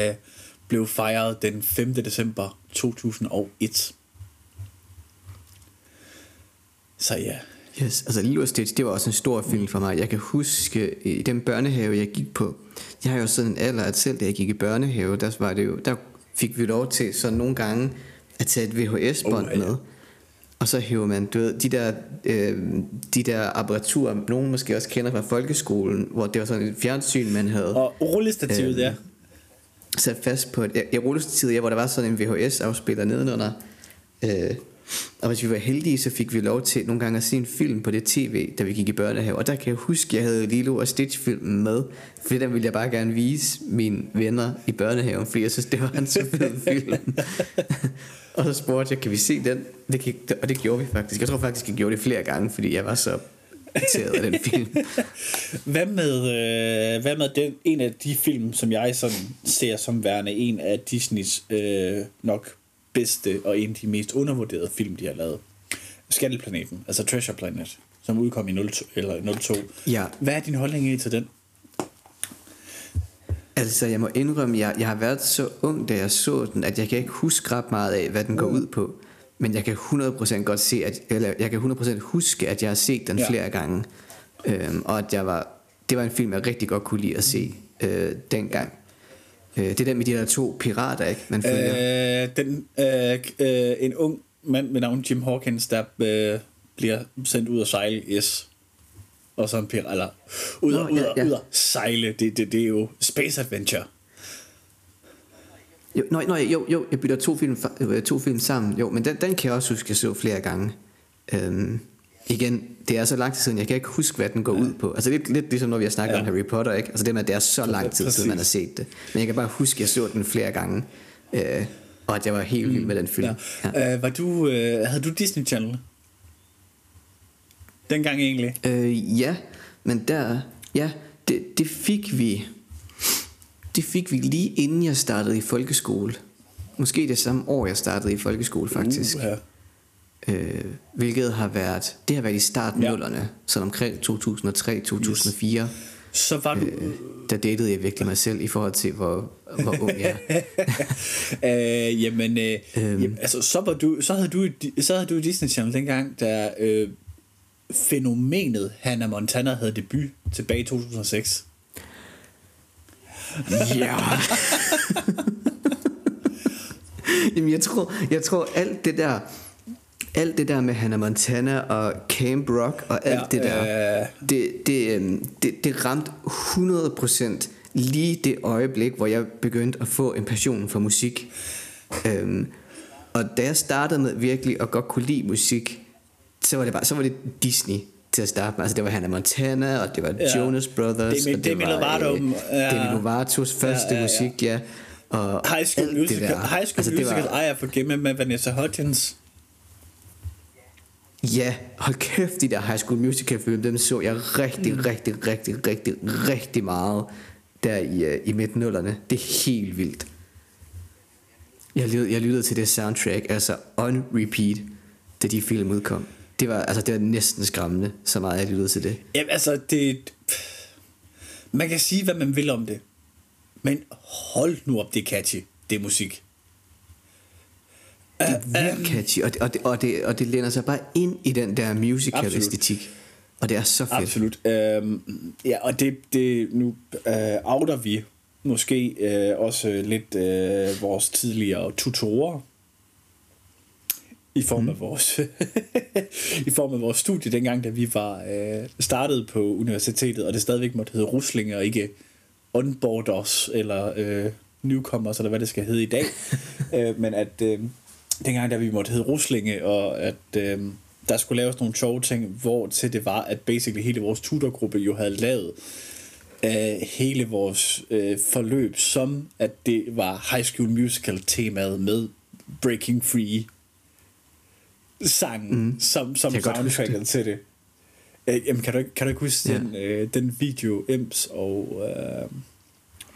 blev fejret den 5. december 2001. Så ja, Yes, altså Lilo og Stitch, det var også en stor film for mig. Jeg kan huske i den børnehave, jeg gik på. Jeg har jo sådan en alder, at selv da jeg gik i børnehave, der, var det jo, der fik vi lov til så nogle gange at tage et VHS-bånd Oh, ja. med. Og så hæver man, du ved, de der, øh, de der apparaturer, nogen måske også kender fra folkeskolen, hvor det var sådan et fjernsyn, man havde og rullestativet, Øhm, ja. sat fast på et, jeg rullestativet, ja, hvor der var sådan en VHS-afspiller nedenunder. Øh, og hvis vi var heldige, så fik vi lov til nogle gange at se en film på det tv, da vi gik i børnehave. Og der kan jeg huske, at jeg havde Lilo og Stitch-filmen med, fordi den ville jeg bare gerne vise mine venner i børnehaven, fordi jeg synes, det var en så fed film. og så spurgte jeg, kan vi se den? Det kan, og det gjorde vi faktisk. Jeg tror faktisk, jeg gjorde det flere gange, fordi jeg var så irriteret af den film. Hvad med, øh, hvad med den, en af de film, som jeg sådan ser som værende en af Disneys øh, nok bedste og en af de mest undervurderede film, de har lavet? Skattelplaneten, altså Treasure Planet, som udkom i 02, eller 02. Ja. Hvad er din holdning til den? Altså, jeg må indrømme, jeg, jeg har været så ung, da jeg så den, at jeg kan ikke huske ret meget af, hvad den går ud på. Men jeg kan 100% godt se, at, eller jeg kan 100% huske, at jeg har set den ja. flere gange. Øhm, og at jeg var, det var en film, jeg rigtig godt kunne lide at se øh, dengang. Øh, det er den med de der to pirater, ikke? Man følger. Øh, den, øh, øh, en ung mand med navn Jim Hawkins, der øh, bliver sendt ud at sejle, yes. Og så en pirat, eller ud, og, ud, ja, og, ja. ud sejle, det, det, det er jo Space Adventure. Jo, nøj, nøj, jo, jo, jeg bytter to film, øh, to film sammen. Jo, men den, den kan jeg også huske, jeg så flere gange. Øhm, igen, det er så lang tid siden, jeg kan ikke huske, hvad den går ud på. Altså lidt, lidt ligesom når vi har snakket Ja. ja. om Harry Potter, ikke? Altså det med, at det er så lang tid siden, man har set det. Men jeg kan bare huske, at jeg så den flere gange. Øh, og at jeg var helt vild med den film. Ja. Ja. Øh, var du, øh, havde du Disney Channel? Dengang egentlig. Øh, ja, men der, ja, det, det fik vi, det fik vi lige inden jeg startede i folkeskole. Måske det samme år, jeg startede i folkeskole faktisk. Uh, ja. Øh, hvilket har været, det har været i starten Ja. nullerne, så omkring 2003-2004, Så var du... øh, der datede jeg virkelig mig selv i forhold til, hvor, hvor ung jeg er. øh, jamen, øh, øhm. jamen, altså, så, var du, så, havde du, så havde du Disney Channel dengang, da øh, fænomenet Hannah Montana havde debut tilbage i 2006. Ja. Jamen, jeg tror, jeg tror alt det der, alt det der med Hannah Montana og Camp Rock og alt Ja, ja, det der, øh. det, det, øhm, det, det ramte 100% lige det øjeblik, hvor jeg begyndte at få en passion for musik. Øhm, og da jeg startede med virkelig at godt kunne lide musik, så var det bare, så var det Disney til at starte med. Altså det var Hannah Montana, og det var Ja. ja. Jonas Brothers, Demi- og det Demi var Lovato, øh, ja. Demi Lovatos første Ja, ja, ja. musik, ja. Og High School Musical. High School Altså, Musical, var- ej, jeg forgemme med Vanessa Hudgens. Ja, hold kæft, de der High School Musical film, dem så jeg rigtig, mm. rigtig, rigtig, rigtig, rigtig meget der i, uh, i midt nullerne. Det er helt vildt. Jeg lyttede, jeg lyttede til det soundtrack, altså on repeat, da de film udkom. Det var, altså, det var næsten skræmmende, så meget jeg lyttede til det. Jamen, altså, det... Man kan sige, hvad man vil om det. Men hold nu op, det er catchy. Det er musik. Det er vildt catchy, og det, og, det, og, det, og det læner sig bare ind i den der musical Absolut. æstetik. Og det er så fedt. Absolut. Øhm, ja, og det, det nu øh, outer vi måske øh, også lidt øh, vores tidligere tutorer i form Mm. af vores i form af vores studie dengang da vi var øh, startet på universitetet og det stadigvæk måtte hedde ruslinger og ikke onboarders eller øh, newcomers eller hvad det skal hedde i dag øh, men at øh, dengang da vi måtte hedde ruslinge og at øh, der skulle laves nogle sjove ting hvor til det var at basically hele vores tutorgruppe jo havde lavet øh, hele vores øh, forløb som at det var High School Musical temaet med Breaking Free sangen mm. som, som soundtracket til det. Øh, jamen, kan du, kan du ikke huske Ja. den, øh, den video, Ems og, øh,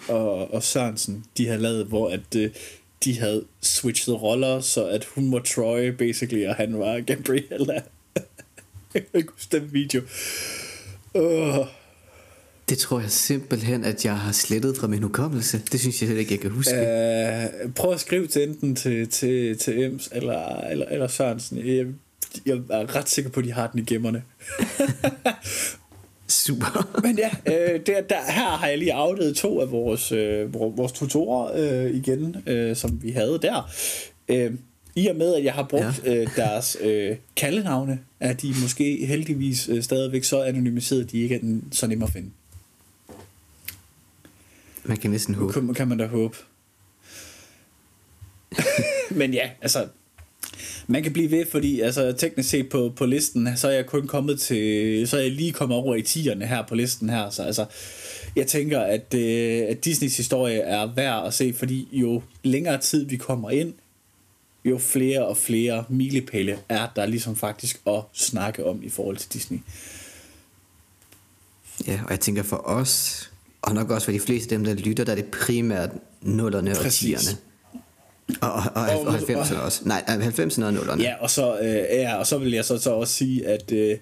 og, og Sørensen, de havde lavet, hvor at, øh, de havde switchet roller, så at hun var Troy, basically, og han var Gabriella. jeg kan huske den video. Uh, Det tror jeg simpelthen, at jeg har slettet fra min hukommelse. Det synes jeg slet ikke, jeg kan huske. øh, prøv at skrive til enten til, til, til Ems eller, eller, eller Sørensen. Jeg, jeg er ret sikker på, at de har den i gemmerne. Super. Men ja, øh, der, der, her har jeg lige afledt to af vores, øh, vor- vores tutorer øh, igen, øh, som vi havde der. Øh, I og med, at jeg har brugt ja. øh, deres øh, kaldenavne, er de måske heldigvis øh, stadigvæk så anonymiseret, at de ikke er den, så nemme at finde. Man kan næsten håbe. Kan, kan man da håbe. Men ja, altså, man kan blive ved, fordi altså, teknisk set på, på listen, så er jeg kun kommet til, så er jeg lige kommet over i tierne her på listen her, så altså, jeg tænker, at, øh, at Disneys historie er værd at se, fordi jo længere tid vi kommer ind, jo flere og flere milepæle er der ligesom faktisk at snakke om i forhold til Disney. Ja, og jeg tænker for os, og nok også for de fleste af dem, der lytter, der er det primært nullerne og tierne. Og, og, og, Og- og 90'erne også. Nej, 90'erne og nullerne. Ja, og så, øh, ja, og så vil jeg så, så også sige, at øh,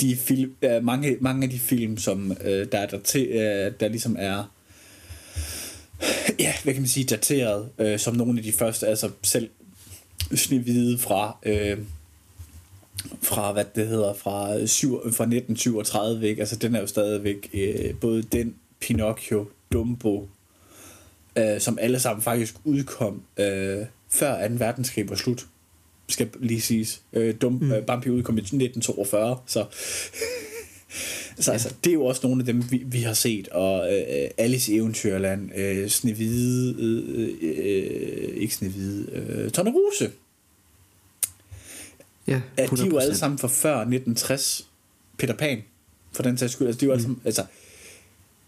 de film, øh, mange, mange af de film, som øh, der, er der, til, øh, der ligesom er ja, hvad kan man sige, dateret øh, som nogle af de første, altså selv Snevide fra øh, fra hvad det hedder fra, øh, syv, fra 1937 ikke? altså den er jo stadigvæk øh, både den Pinocchio Dumbo øh, som alle sammen faktisk udkom øh, før 2. verdenskrig var slut, skal lige siges. Øh, Dum, mm. øh, Bambi udkom i 1942, så... så altså, det er jo også nogle af dem, vi, vi har set, og øh, Alice i Eventyrland, øh, Snevide, øh, øh, ikke Snevide, øh, Tornerose, Ja, at de er jo 100%. alle sammen fra før 1960. Peter Pan, for den sags skyld. Altså, de er jo alle sammen, altså,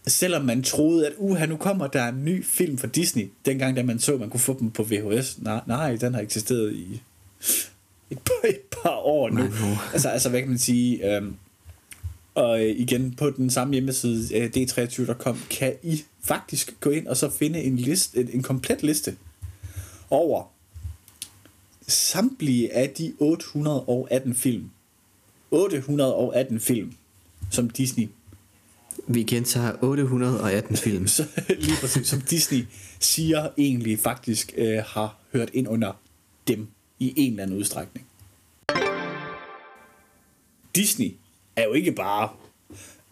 selvom man troede, at uha, nu kommer der en ny film fra Disney, dengang da man så, at man kunne få dem på VHS. Nej, nej den har eksisteret i et par, et par år nu. Altså, altså, hvad kan man sige? Øhm, og øh, igen, på den samme hjemmeside, øh, d23.com, kan I faktisk gå ind og så finde en, liste, en, en komplet liste over samtlige af de 818 film, 818 film, som Disney, Vi gentager 818 film. så, lige præcis, som Disney siger egentlig faktisk øh, har hørt ind under dem i en eller anden udstrækning. Disney er jo ikke bare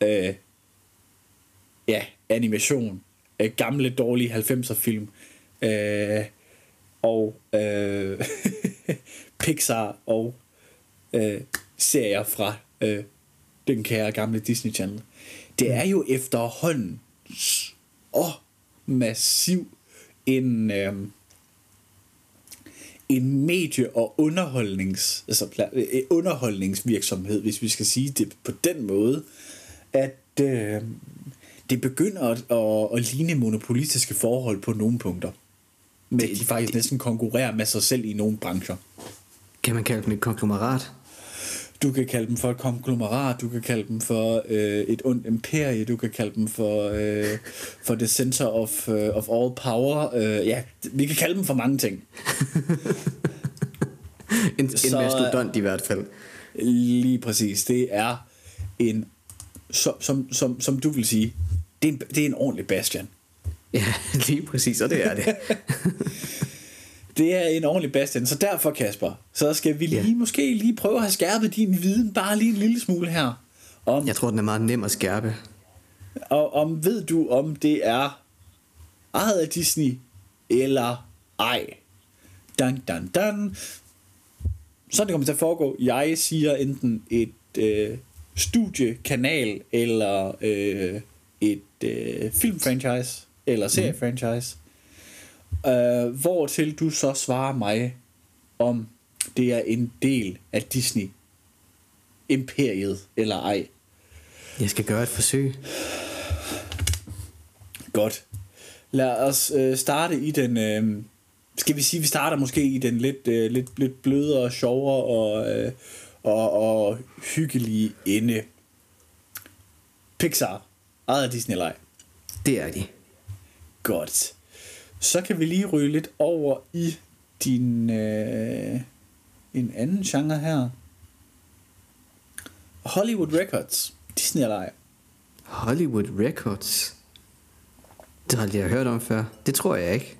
øh, ja, animation, øh, gamle dårlige 90'er film øh, og øh, Pixar og øh, serier fra øh, den kære gamle Disney Channel. Det er jo efterhånden så massiv en, øh, en medie- og underholdnings, altså, øh, underholdningsvirksomhed, hvis vi skal sige det på den måde, at øh, det begynder at, at, at ligne monopolistiske forhold på nogle punkter. Men Det- de faktisk næsten konkurrerer med sig selv i nogle brancher. Kan man kalde dem et konglomerat? Du kan kalde dem for et konglomerat, du kan kalde dem for øh, et ondt imperie, du kan kalde dem for, øh, for the center of, uh, of all power. Øh, ja, vi kan kalde dem for mange ting. En, en Så- mastodont i hvert fald. Lige præcis. Det er en, som, som, som, som du vil sige, det er en, det er en ordentlig bastion. Ja, lige præcis, og det er det. Det er en ordentlig bastion, så derfor Kasper, så skal vi lige Ja. måske lige prøve at have skærpet din viden bare lige en lille smule her. Om, Jeg tror, den er meget nem at skærpe. Og om ved du, om det er ejet af Disney eller ej? Dan, dan, dan. Sådan det kommer til at foregå. Jeg siger enten et øh, studiekanal eller øh, et øh, filmfranchise eller seriefranchise. Øh, hvor til du så svarer mig, om det er en del af Disney imperiet eller ej. Jeg skal gøre et forsøg. Godt. Lad os øh, starte i den... Øh, skal vi sige, vi starter måske i den lidt, øh, lidt, lidt blødere, sjovere og, øh, og, og hyggelige ende. Pixar. Ejet af Disney eller ej? Det er de. Godt. Så kan vi lige ryge lidt over i din øh, en anden genre her. Hollywood Records. Disney eller ej? Hollywood Records. Det har jeg aldrig hørt om før. Det tror jeg ikke.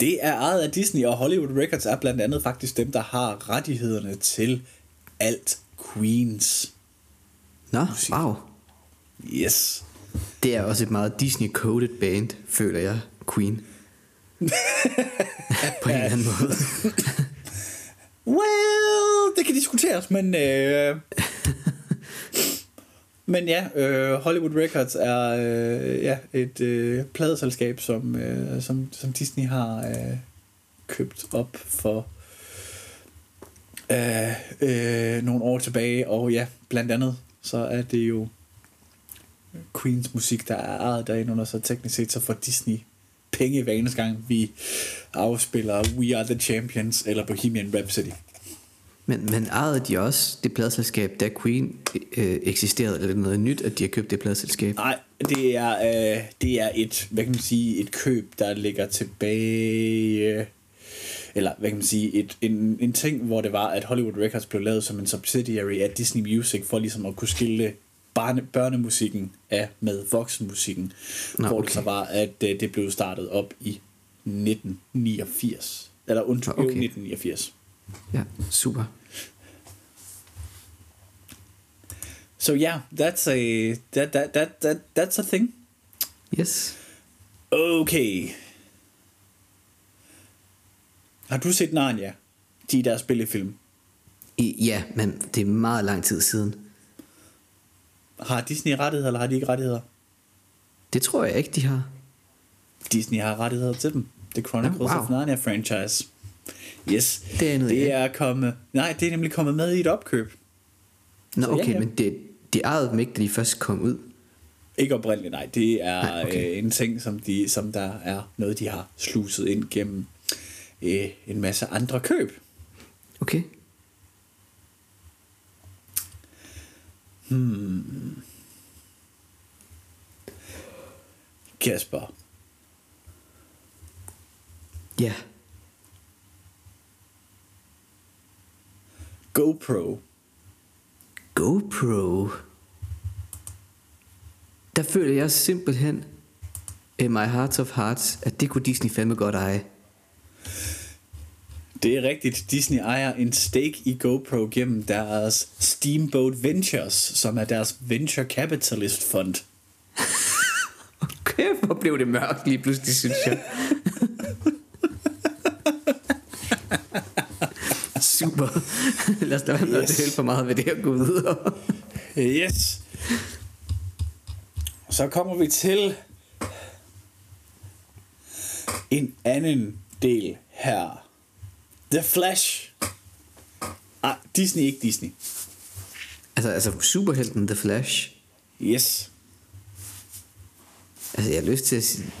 Det er ejet af Disney, og Hollywood Records er blandt andet faktisk dem, der har rettighederne til alt Queens. Nå, wow. Yes. Det er også et meget Disney-coded band, føler jeg. Queen. På en eller anden måde. Well, det kan diskuteres, men... Øh, men ja, øh, Hollywood Records er øh, ja, et øh, pladeselskab, som, øh, som, som Disney har øh, købt op for øh, øh, nogle år tilbage. Og ja, blandt andet, så er det jo Queens musik, der er ejet derinde under, så teknisk set så får Disney penge hver eneste gang, vi afspiller We Are The Champions eller Bohemian Rhapsody. Men, men ejede de også det pladselskab, da Queen øh, eksisterede, eller er noget nyt, at de har købt det pladselskab? Nej, det er, øh, det er et, hvad kan man sige, et køb, der ligger tilbage... Øh, eller hvad kan man sige, et, en, en ting, hvor det var, at Hollywood Records blev lavet som en subsidiary af Disney Music, for ligesom at kunne skille barne, børnemusikken af med voksenmusikken. Nå, hvor det okay. så var, at øh, det blev startet op i 1989. Eller undskyld, okay. 1989. Ja, super. So yeah, that's a that that that, that that's a thing. Yes. Okay. Har du set Narnia? De der spillefilm. I, ja, men det er meget lang tid siden. Har Disney rettigheder, eller har de ikke rettigheder? Det tror jeg ikke, de har. Disney har rettigheder til dem. The Chronicles Oh, wow. of Narnia franchise. Yes. Det er noget, det ja. er kommet... Nej, det er nemlig kommet med i et opkøb. Nå, Så ja, okay, ja. men det, de ejede dem ikke, da de først kom ud. Ikke oprindeligt, nej. Det er Nej, okay. øh, en ting, som, de, som der er noget, de har sluset ind gennem øh, en masse andre køb. Okay. Kasper, Ja. GoPro. GoPro. Der føler jeg simpelthen, in my heart of hearts, at det kunne Disney fandme godt eje. Det er rigtigt. Disney ejer en stake i GoPro gennem deres Steamboat Ventures, som er deres venture capitalist fund. Okay, hvor blev det mørkt lige pludselig, synes jeg. Super. Lad os da være med at Yes. dele for meget ved det her gå videre. Yes. Så kommer vi til en anden del her. The Flash. Ah, Disney, ikke Disney. Altså, altså superhelten The Flash. Yes. Altså, jeg har lyst til at sige...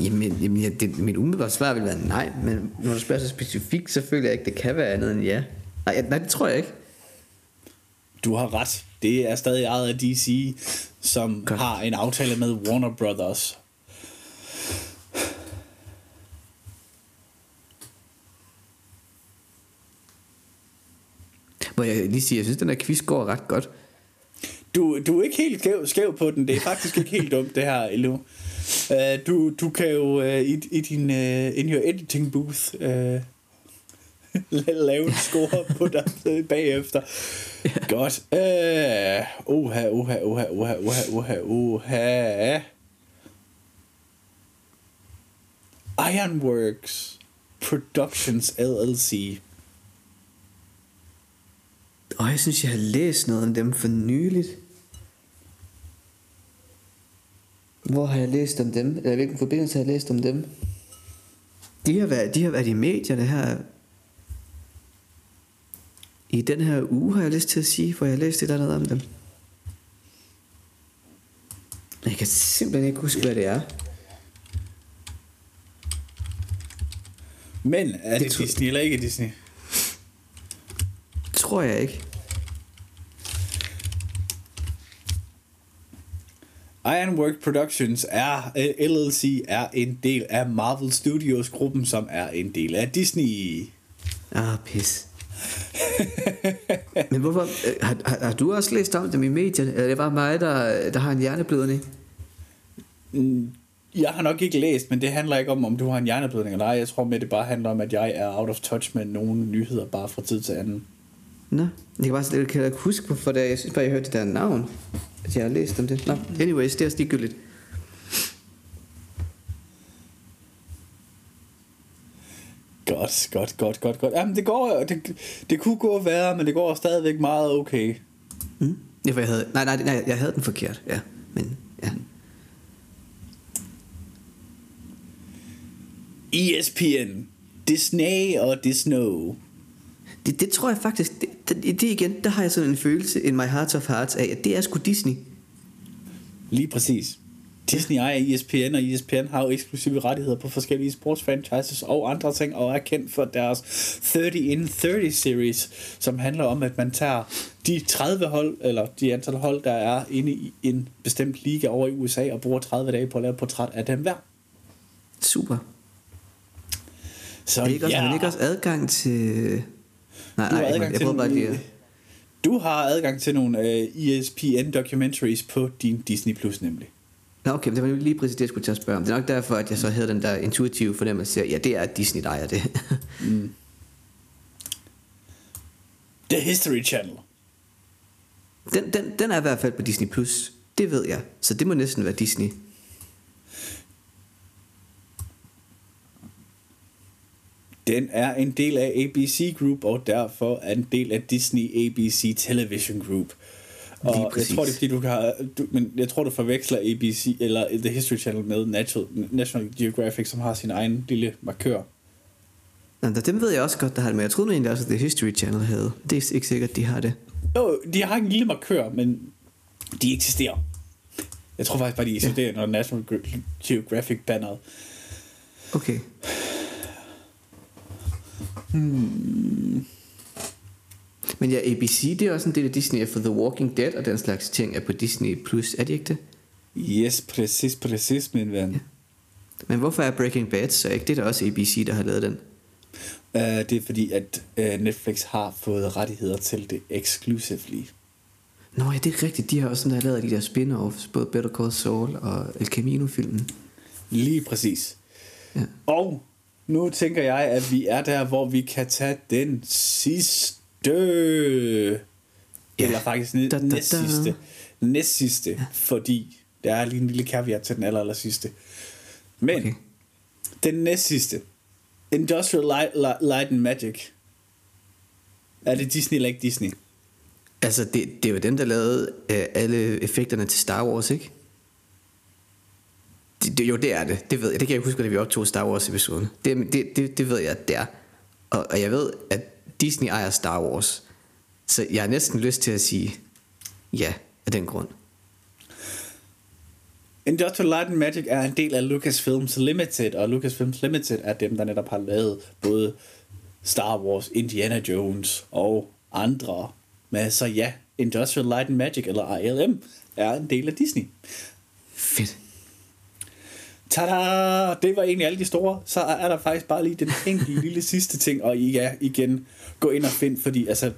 Jamen, jamen ja, det, mit umiddelbare svar vil være nej, men når du spørger så specifikt, så føler jeg ikke, det kan være andet end ja. Nej, nej det tror jeg ikke. Du har ret. Det er stadig ejet af DC, som Godt. har en aftale med Warner Brothers. Må jeg lige sige, jeg synes, den her quiz går ret godt. Du, du er ikke helt skæv, skæv på den. Det er faktisk ikke helt dumt, det her, Elo. Uh, øh, du, du kan jo uh, i, i din uh, in your editing booth uh, lave en score på dig bagefter. Godt. Uh, oha, oha, oha, oha, oha, oha, oha. Ironworks Productions LLC. Og jeg synes, jeg har læst noget om dem for nyligt. Hvor har jeg læst om dem? Eller hvilken forbindelse har jeg læst om dem? De har været, de har været i medierne her. I den her uge har jeg lyst til at sige, for jeg har læst et eller andet om dem. Jeg kan simpelthen ikke huske, hvad det er. Men er det, Det Disney eller ikke Disney? Tror jeg ikke. Ironwork Productions er øh, LLC er en del af Marvel Studios gruppen, som er en del af Disney. Ah, pis. Men hvorfor? øh, Har, har, har du også læst om dem i medierne? Eller er det bare mig, der, der har en hjerneblødning? Mm, Jeg har nok ikke læst, men det handler ikke om, om du har en hjerneblødning eller ej. Jeg tror med, det bare handler om, at jeg er out of touch med nogle nyheder bare fra tid til anden. Nå, jeg kan bare ikke, kan jeg ikke huske, hvorfor det. Jeg synes bare, jeg hørte det der navn. At jeg har læst om det. Nå, anyways, det er også ligegyldigt. Godt, godt, godt, godt, godt. Jamen, det går, det, det kunne gå værre, men det går stadigvæk meget okay. Mm? Ja, for jeg havde, nej, nej, nej, jeg havde den forkert, ja. Men, ja. ESPN, Disney og Disney. Det, det tror jeg faktisk, det, det, det igen, der har jeg sådan en følelse in my heart of hearts af, at det er sgu Disney. Lige præcis. Disney ejer ESPN, og ESPN har jo eksklusive rettigheder på forskellige sportsfranchises og andre ting, og er kendt for deres 30 in 30 series, som handler om, at man tager de 30 hold, eller de antal hold, der er inde i en bestemt liga over i USA, og bruger 30 dage på at lave et portræt af dem hver. Super. Så Er det ikke også, ja, ja. ikke også adgang til... Nej, du har nej, jeg, adgang jeg bare lige du har adgang til nogle uh, ESPN documentaries på din Disney Plus nemlig. Nå, okay, det var jo lige præcis det, jeg skulle til at spørge om. Det er nok derfor, at jeg så havde den der intuitive fornemmelse af, ja, det er Disney, der ejer det. The History Channel. den, den, den er i hvert fald på Disney+. Plus. Det ved jeg. Så det må næsten være Disney. Den er en del af ABC Group, og derfor er en del af Disney ABC Television Group. Og jeg præcis. tror, det er fordi, du kan, du, men jeg tror, du forveksler ABC eller The History Channel med Natural, National Geographic, som har sin egen lille markør. Nå, dem ved jeg også godt, der har det, men jeg troede egentlig også, at The History Channel havde. Det er ikke sikkert, de har det. Jo, de har en lille markør, men de eksisterer. Jeg tror faktisk bare, de eksisterer, ja. når National Ge- Geographic banneret. Okay. Men ja, ABC, det er også en del af Disney, for The Walking Dead og den slags ting er på Disney+, Plus, er det ikke det? Yes, præcis, præcis, min ven. Men hvorfor er Breaking Bad så ikke? Det er da også ABC, der har lavet den. Uh, det er fordi, at uh, Netflix har fået rettigheder til det exclusively. Nå ja, det er rigtigt. De har også sådan, der lavet de der spin-offs, både Better Call Saul og El Camino-filmen. Lige præcis. Ja. Og nu tænker jeg, at vi er der, hvor vi kan tage den sidste. Ja. Eller faktisk Da, da, da. næst sidste. Næst sidste, fordi der er lige en lille caveat til den aller, aller sidste. Men Okay. okay. den næst sidste. Industrial Light, Light, Light and Magic. Er det Disney eller ikke Disney? Altså, det, det er jo dem, der lavede øh, alle effekterne til Star Wars, ikke? Det, det, jo, det er det. Det ved jeg. Det kan jeg huske, da vi optog Star Wars-episoden. Det, det, det, det ved jeg, at det er. Og, og jeg ved, at Disney ejer Star Wars. Så jeg har næsten lyst til at sige ja af den grund. Industrial Light and Magic er en del af Lucasfilms Limited, og Lucasfilms Limited er dem, der netop har lavet både Star Wars, Indiana Jones og andre. Men så ja, Industrial Light and Magic, eller ILM, er en del af Disney. Fedt. Tada! Det var egentlig alle de store. Så er der faktisk bare lige den enkelte lille sidste ting, og I ja, igen, gå ind og find, fordi altså,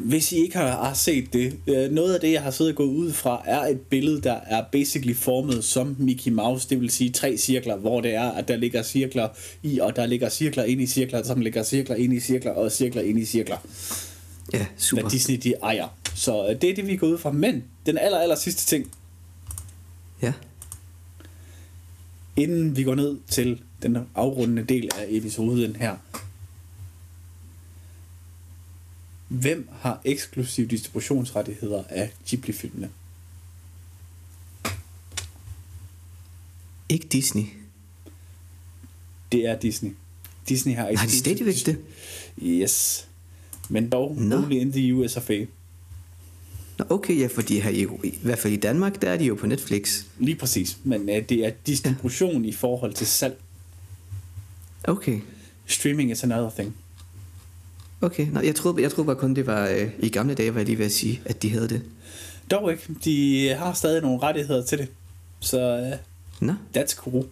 hvis I ikke har, set det, øh, noget af det, jeg har siddet og gået ud fra, er et billede, der er basically formet som Mickey Mouse, det vil sige tre cirkler, hvor det er, at der ligger cirkler i, og der ligger cirkler ind i cirkler, som ligger cirkler ind i cirkler, og cirkler ind i cirkler, Ja, super. hvad Disney de ejer. Så øh, det er det, vi går ud fra. Men den aller, aller sidste ting, Ja. Inden vi går ned til den afrundende del af episoden her. Hvem har eksklusiv distributionsrettigheder af Ghibli-filmene? Ikke Disney. Det er Disney. Disney har Har de stadigvæk det? Yes. Men dog Nå. only in the US of A. Nå, okay, ja, fordi her i, i hvert fald i Danmark, der er de jo på Netflix. Lige præcis. Men uh, det er distribution ja. i forhold til salg. Okay. Streaming is another thing. Okay, Nå, jeg, troede, jeg troede bare kun, det var øh, i gamle dage, var jeg lige ved at sige, at de havde det. Dog ikke. De har stadig nogle rettigheder til det. Så uh, Nå, That's cool.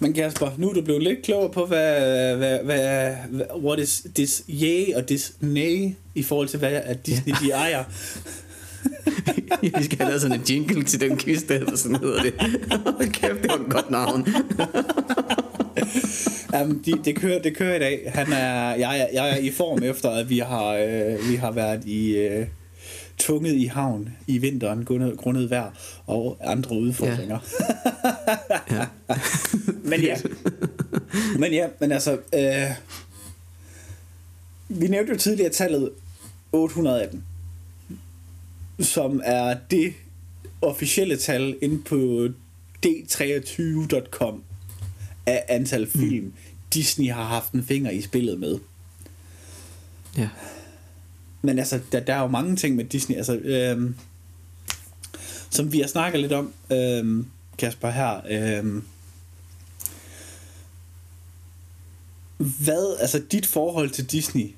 Men Kasper, nu er du blevet lidt klogere på, hvad, hvad, hvad, hvad what is this yay og this nay i forhold til, hvad at Disney de ejer. vi skal have lavet sådan en jingle til den quiz, der hedder sådan hedder det. Kæft, det var et godt navn. Um, de, det, kører, det kører i dag. Han er, jeg, er, jeg er i form efter, at vi har, øh, vi har været i øh, tvunget i havn i vinteren, grundet, grundet vejr og andre udfordringer. Ja. Men ja. Men ja, men altså... Øh, vi nævnte jo tidligere tallet 818, som er det officielle tal inde på d23.com af antal film, mm. Disney har haft en finger i spillet med. ja. Men altså, der, der er jo mange ting med Disney, altså, øhm, som vi har snakket lidt om, øhm, Kasper, her. Øhm, hvad, altså dit forhold til Disney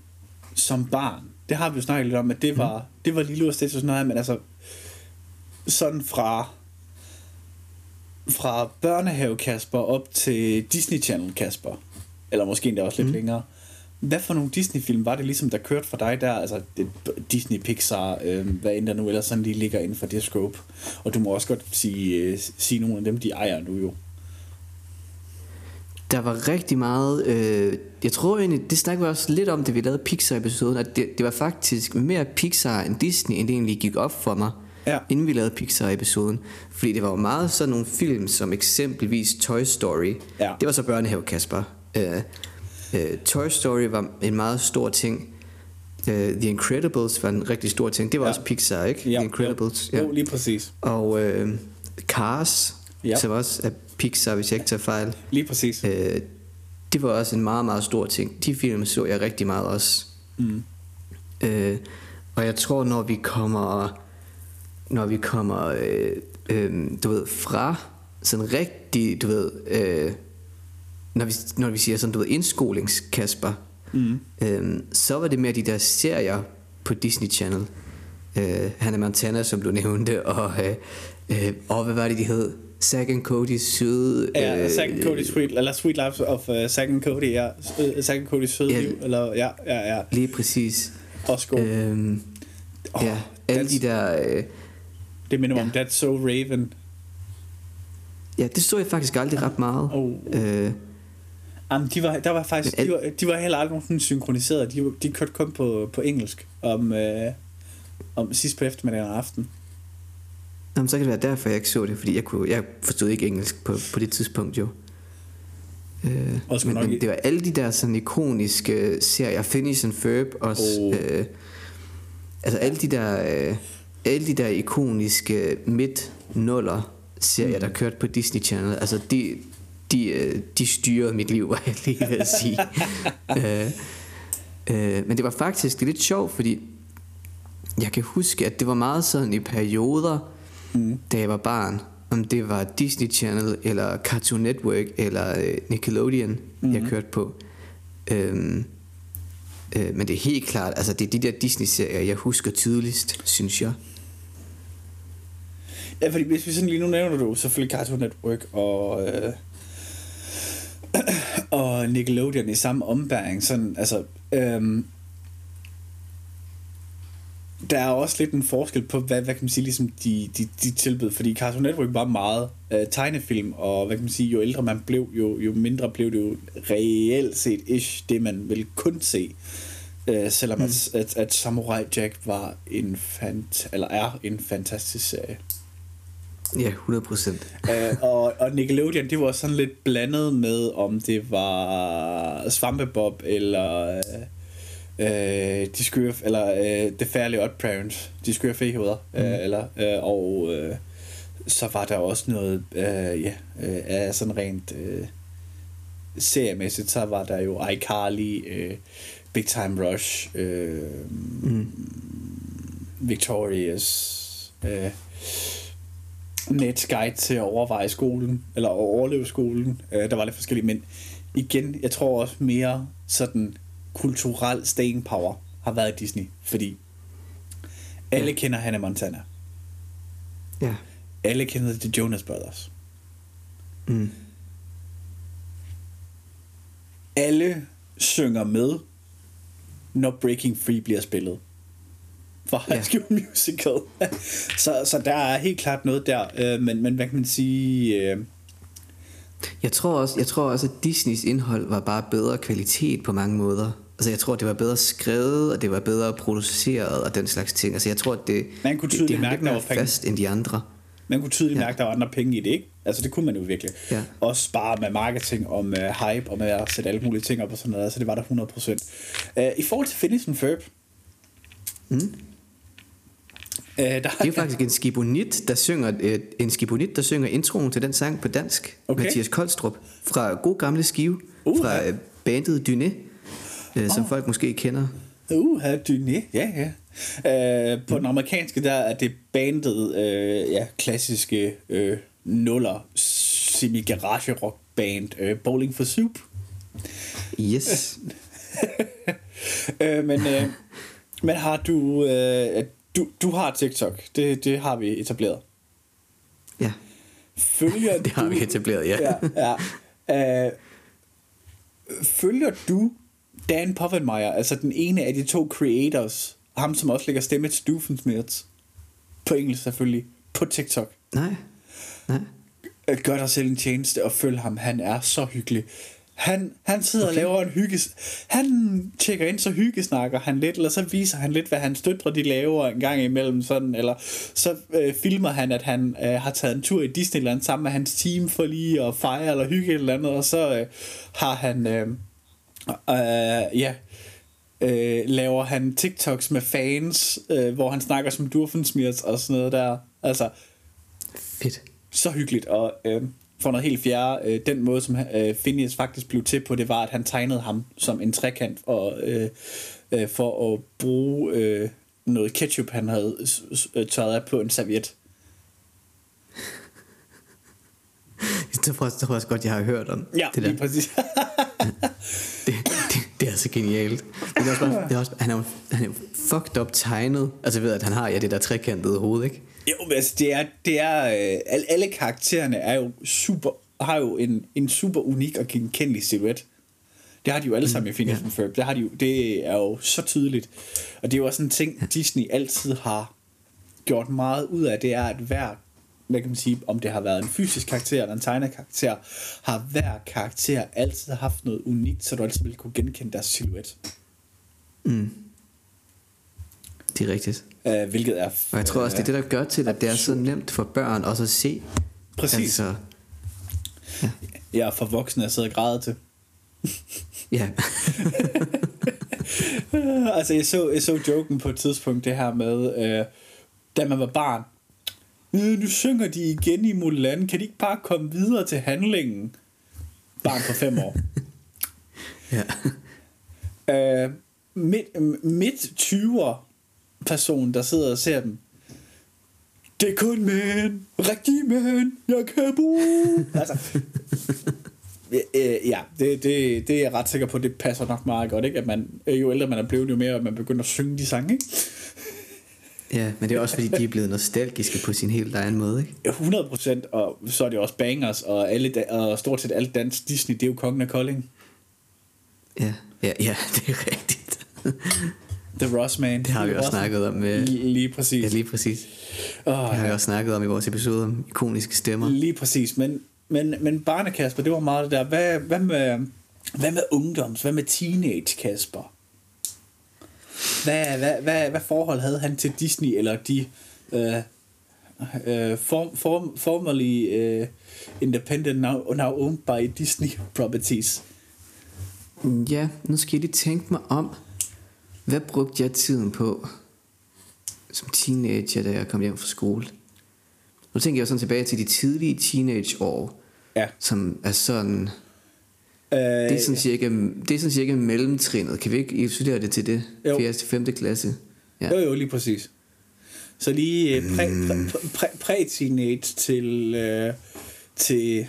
som barn, det har vi jo snakket lidt om, at det var, mm. det var lille og og sådan noget, men altså, sådan fra, fra børnehave Kasper op til Disney Channel Kasper, eller måske endda også lidt mm. længere, hvad for nogle Disney-film var det ligesom, der kørte for dig der? Altså det, Disney, Pixar, øh, hvad end der nu ellers sådan lige ligger inden for det scope. Og du må også godt sige, øh, sige nogle af dem, de ejer nu jo. Der var rigtig meget... Øh, jeg tror egentlig, det snakkede vi også lidt om, da vi lavede Pixar-episoden, at det, det var faktisk mere Pixar end Disney, end det egentlig gik op for mig, Ja. inden vi lavede Pixar-episoden. Fordi det var jo meget sådan nogle film, som eksempelvis Toy Story. Ja. Det var så børnehave Kasper. Øh, øh, Toy Story var en meget stor ting. Øh, The Incredibles var en rigtig stor ting. Det var Ja. ja. også Pixar, ikke? The Incredibles. Jo, jo, lige præcis. Og øh, Cars, Ja. ja. som også er Pixar, hvis jeg ikke tager fejl. Lige præcis. Øh, det var også en meget, meget stor ting. De film så jeg rigtig meget også. Mm. Øh, og jeg tror, når vi kommer, når vi kommer, øh, øh, du ved, fra sådan rigtig, du ved, øh, når vi, når vi siger sådan, du ved, indskolingskasper, Mm. øh, så var det mere de der serier på Disney Channel. Øh, Hannah Montana, som du nævnte, og, øh, øh, og hvad var det, de hed? Zack and Cody's søde... Ja, øh, Zack and Cody's Sweet, eller Sweet Life of uh, Zack and Cody, ja. Uh, Zack and Cody's søde Ja. liv, eller ja, ja, ja. Lige præcis. God. Øh, Øhm, Åh, ja, alle de der... Øh, det minder mig om ja. That's So Raven. ja, det så jeg faktisk aldrig ret meget. Oh. Øh, Jamen, de var, der var faktisk, de var, de var heller aldrig nogen sådan synkroniseret. De, de kørte kun på, på engelsk om, øh, om sidst på eftermiddagen og aften. Nå, men så kan det være derfor, jeg ikke så det, fordi jeg, kunne, jeg forstod ikke engelsk på, på det tidspunkt jo. Øh, Og skulle men, nok men det var alle de der sådan ikoniske serier, Phineas and Ferb også. Oh. Øh, altså alle de der, øh, alle de der ikoniske midt nuller serier, der kørte på Disney Channel, altså de, de, øh, de styrede mit liv, var jeg lige ved at sige. øh, øh, men det var faktisk lidt sjovt, fordi jeg kan huske, at det var meget sådan i perioder, mm. da jeg var barn. Om det var Disney Channel, eller Cartoon Network, eller øh, Nickelodeon, mm. jeg kørte på. Øhm, øh, men det er helt klart, altså det er de der Disney-serier, jeg husker tydeligst, synes jeg. Ja, fordi hvis vi sådan lige nu nævner du selvfølgelig Cartoon Network og, øh, og Nickelodeon i samme ombæring. Sådan, altså, øhm, der er også lidt en forskel på, hvad, hvad kan man sige, ligesom de, de, de tilbød, fordi Cartoon Network var meget øh, tegnefilm, og hvad kan man sige, jo ældre man blev, jo, jo mindre blev det jo reelt set ish, det man ville kun se. Øh, selvom mm. at, at, at Samurai Jack var en fant eller er en fantastisk serie. Ja, 100 procent. øh, og, og Nickelodeon, det var sådan lidt blandet med, om det var Svampebob, eller øh, de skøre, eller øh, The Fairly Odd Parents, de skøre fehoveder, mm. øh, eller, øh, og øh, så var der også noget, øh, ja, øh, af sådan rent øh, seriemæssigt, så var der jo iCarly, øh, Big Time Rush, øh, mm. Victorious, øh, Nets guide til at overveje skolen, eller at overleve skolen. Øh, der var lidt forskellige, men igen, jeg tror også mere sådan kulturel staying power har været i Disney, fordi alle ja. kender Hannah Montana. Ja. Alle kender The Jonas Brothers. Mm. Alle synger med, når Breaking Free bliver spillet. For High Ja. School Musical. så, så der er helt klart noget der, øh, men, men hvad kan man sige... Øh, Jeg tror også, jeg tror også, at Disneys indhold var bare bedre kvalitet på mange måder. Altså jeg tror, det var bedre skrevet, og det var bedre produceret og den slags ting. Altså jeg tror, at det, Man kunne det, tydeligt det hang mærke, der var fast end de andre. Man kunne tydeligt Ja. mærke, at der var andre penge i det, ikke? Altså, det kunne man jo virkelig. Ja. Også bare med marketing og med hype og med at sætte alle mulige ting op og sådan noget. Altså, det var der 100%. Uh, I forhold til Finish and Ferb. Mm. Uh, der, Det er jo faktisk en skibonit, der synger, øh, en skibonit, der synger introen til den sang på dansk. Okay. Mathias Koldstrup fra God Gamle Skive, Uh, fra ja. øh, bandet Dyné, øh, som Åh. folk måske kender. Uh, Dyné. Ja, ja. Uh, på den amerikanske, der er det bandet, uh, ja, klassiske uh, nuller, semi-garage rock band, uh, Bowling for Soup. Yes. uh, men, uh, men har du, uh, du, du har TikTok, det, det har vi etableret. ja, Følger det har du, vi etableret, ja. ja, ja. Uh, følger du Dan Povenmeier, altså den ene af de to creators, ham som også lægger stemme til Doofenshmirtz, på engelsk selvfølgelig, på TikTok. Nej, nej. Øh, Gør dig selv en tjeneste og følg ham, han er så hyggelig. Han, han sidder okay. og laver en hygges... Han tjekker ind, så hyggesnakker han lidt, eller så viser han lidt, hvad hans døtre de laver en gang imellem, sådan, eller så øh, filmer han, at han øh, har taget en tur i Disneyland sammen med hans team for lige at fejre eller hygge et eller andet, og så øh, har han... Øh, øh, ja, øh, laver han TikToks med fans, øh, hvor han snakker som Durfensmirts og sådan noget der. Altså, Fedt. så hyggeligt, og øh, for noget helt fjerde, øh, den måde, som øh, Phineas faktisk blev til på, det var, at han tegnede ham som en trekant og, øh, øh, for at bruge øh, noget ketchup, han havde øh, tørret af på en serviet. Det tror jeg, også godt, jeg har hørt om. Ja, det der. lige præcis. Det, så genialt. Men det er også bare, det er også, han er jo han er jo fucked up tegnet. Altså jeg ved, at han har ja, det der trekantede hoved, ikke? Jo, men altså, det er, det er øh, alle, karaktererne er jo super, har jo en, en super unik og genkendelig silhuet. Det har de jo alle sammen i Phineas and Ferb. Det, har de jo, det er jo så tydeligt. Og det er jo også en ting, Disney altid har gjort meget ud af, det er, at hver, hvad kan man sige, om det har været en fysisk karakter eller en tegnet karakter, har hver karakter altid haft noget unikt, så du altid vil kunne genkende deres silhuet. Det er rigtigt. Uh, hvilket er... Og jeg tror også, det er det, der gør til, at det er så nemt for børn også at se. Præcis. Altså, Jeg er for voksne at sidde og græde til. ja. altså, jeg så, jeg så joken på et tidspunkt, det her med, øh, da man var barn. Øh, nu synger de igen i Mulan. Kan de ikke bare komme videre til handlingen? Barn på fem år. ja. øh, midt, midt 20'er person, der sidder og ser dem. Det er kun mænd, rigtige mænd, jeg kan bruge. altså, øh, ja, det, det, det er jeg ret sikker på, det passer nok meget godt, ikke? At man, øh, jo ældre man er blevet, jo mere at man begynder at synge de sange, ikke? Ja, men det er også fordi, de er blevet nostalgiske på sin helt egen måde, ikke? Ja, 100%, og så er det også bangers, og, alle, og stort set alt dansk Disney, det er jo kongen af Kolding. Ja, ja, ja det er rigtigt. The Ross Man. Det har vi også snakket om med... Lige, lige præcis. Ja, lige præcis. Åh, Det har vi også snakket om i vores episode om ikoniske stemmer. Lige præcis, men, men, men Barne Kasper, det var meget det der. Hvad, hvad, med, hvad med ungdoms? Hvad med teenage Kasper? Hvad, hvad, hvad, hvad forhold havde han til Disney, eller de øh, øh, form, form, formerly øh, independent, now, now owned by Disney properties? Ja, nu skal jeg lige tænke mig om. Hvad brugte jeg tiden på som teenager, da jeg kom hjem fra skole? Nu tænker jeg sådan tilbage til de tidlige teenageår, Ja. som er sådan... Øh, Det er sådan cirka, det er sådan cirka mellemtrinnet. Kan vi ikke isolere det til det? Jo. 4. til 5. klasse. Ja. Jo, jo, lige præcis. Så lige øh, præ, præ, præ, præ teenage til, øh, til,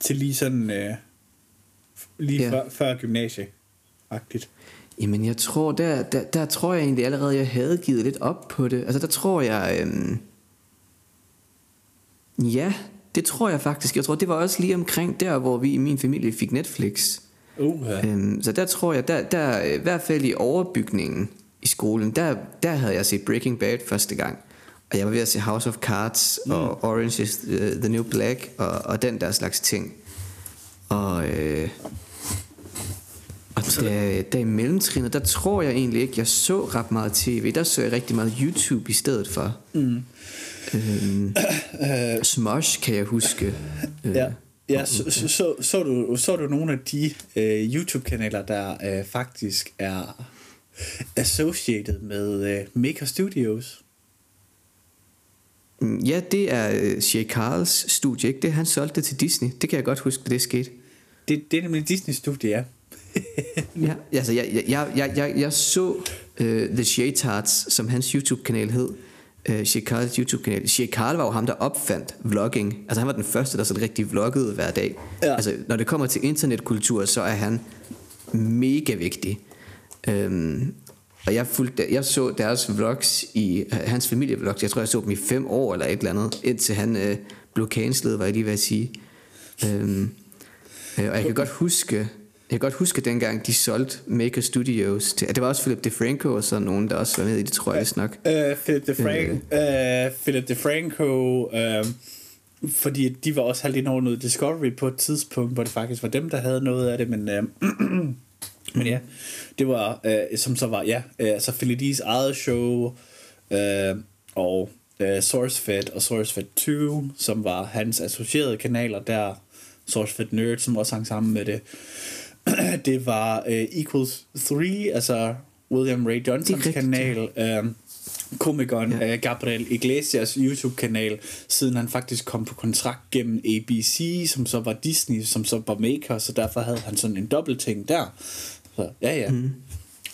til lige sådan øh, lige Ja. før, før gymnasie agtigt Jamen jeg tror, der, der, der tror jeg egentlig allerede, jeg havde givet lidt op på det. Altså der tror jeg, øhm, ja, det tror jeg faktisk. Jeg tror, det var også lige omkring der, hvor vi i min familie fik Netflix. Uh, ja. Øhm, så der tror jeg, der, der i hvert fald i overbygningen i skolen, der, der havde jeg set Breaking Bad første gang. Og jeg var ved at se House of Cards mm. og Orange is the, the New Black og, og den der slags ting. Og, øh, og der, der i mellemtrinnet, der tror jeg egentlig ikke, jeg så ret meget tv. Der så jeg rigtig meget YouTube i stedet for. Mm. Øhm, Smosh kan jeg huske. Øh, ja. Ja, så, så, så, så, du, så du nogle af de øh, YouTube-kanaler, der øh, faktisk er associated med øh, Maker Studios? Mm, Ja, det er øh, Shay Carls studie, ikke? Det han solgte det til Disney. Det kan jeg godt huske, det skete. Det, det er nemlig Disney-studie, ja. Ja, altså jeg, jeg, jeg, jeg, jeg, jeg så uh, The Shay Tarts, som hans YouTube-kanal hed. Shay Carls YouTube-kanal. Shay Carl var jo ham, der opfandt vlogging. Altså han var den første, der sådan rigtig vloggede hver dag. Ja. Altså når det kommer til internetkultur, så er han mega vigtig. Um, og jeg, fulgte, jeg så deres vlogs i hans familievlogs. Jeg tror, jeg så dem i fem år eller et eller andet, indtil han uh, blev cancelet, var jeg lige ved at sige. Um, Øh, og jeg kan godt huske, kan godt huske dengang de solgte Maker Studios til, det var også Philip DeFranco og sådan nogen, der også var med i det, tror jeg vist nok. Uh, Philip DeFranco, uh, Philip DeFranco uh, fordi de var også ind over noget Discovery på et tidspunkt, hvor det faktisk var dem, der havde noget af det, men, øh, men ja, det var, øh, som så var, ja, øh, altså Philly D's eget show, øh, og øh, SourceFed og SourceFed 2, som var hans associerede kanaler der, SourceFed Nerd, som også hang sammen med det. det var øh, Equals 3, altså William Ray Johnsons kanal, øh, komikeren Ja. ja. uh, Gabriel Iglesias YouTube-kanal, siden han faktisk kom på kontrakt gennem ABC, som så var Disney, som så var Maker, så derfor havde han sådan en dobbeltting der. Så ja, ja. Mm.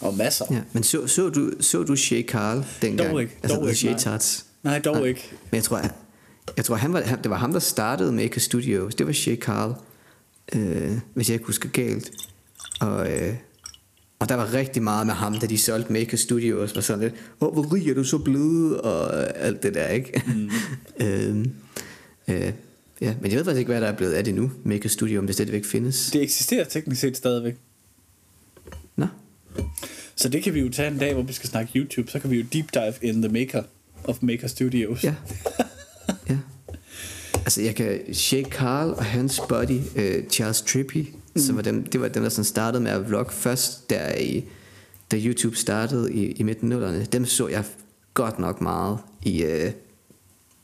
Og masser. Ja, men så, så, du, så du Shay Carl dengang? Dog ikke, altså dog ikke, nej. Tarts. Nej, dog Nej. ikke. Men jeg tror, jeg, jeg tror han var, han, det var ham, der startede Maker Studios. Det var Shay Carl, øh, hvis jeg ikke husker galt. Og, øh, og der var rigtig meget med ham, da de solgte Maker Studios. Var sådan lidt, åh, hvor rig er du så blevet? Og alt det der, ikke? Mm. øh, øh, ja, men jeg ved faktisk ikke, hvad der er blevet af det nu, Maker Studio, om det stadigvæk findes. Det eksisterer teknisk set stadigvæk. Nå, Så det kan vi jo tage en dag, hvor vi skal snakke YouTube. Så kan vi jo deep dive in the maker of Maker Studios. Ja. Altså, jeg kan... Shay Carl og hans buddy, uh, Charles Trippy, mm. som var dem, det var dem, der sådan startede med at vlogge først, der i, da YouTube startede i, i midten nullerne. Dem så jeg godt nok meget i... Uh,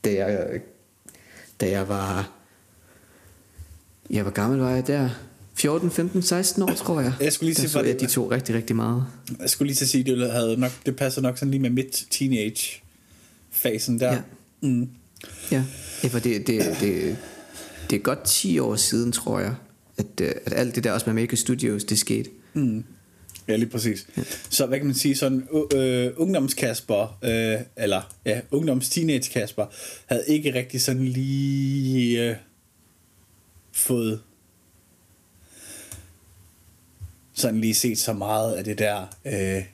da jeg, da jeg var... Ja, hvor gammel var jeg der? 14, 15, 16 år, tror jeg. Jeg skulle lige se, så var det- jeg de to rigtig, rigtig meget. Jeg skulle lige til at sige, det, havde nok, det passer nok sådan lige med midt teenage fasen der. Ja. Mm. Ja, ja for det, det, det, det er godt 10 år siden, tror jeg, at, øh, at alt det der også med Maker Studios, det skete. Mm. Ja, lige præcis. Ja. Så hvad kan man sige, sådan øh, ungdomskasper, øh, eller ja, ungdoms-teenage Kasper, havde ikke rigtig sådan lige øh, fået sådan lige set så meget af det der øh,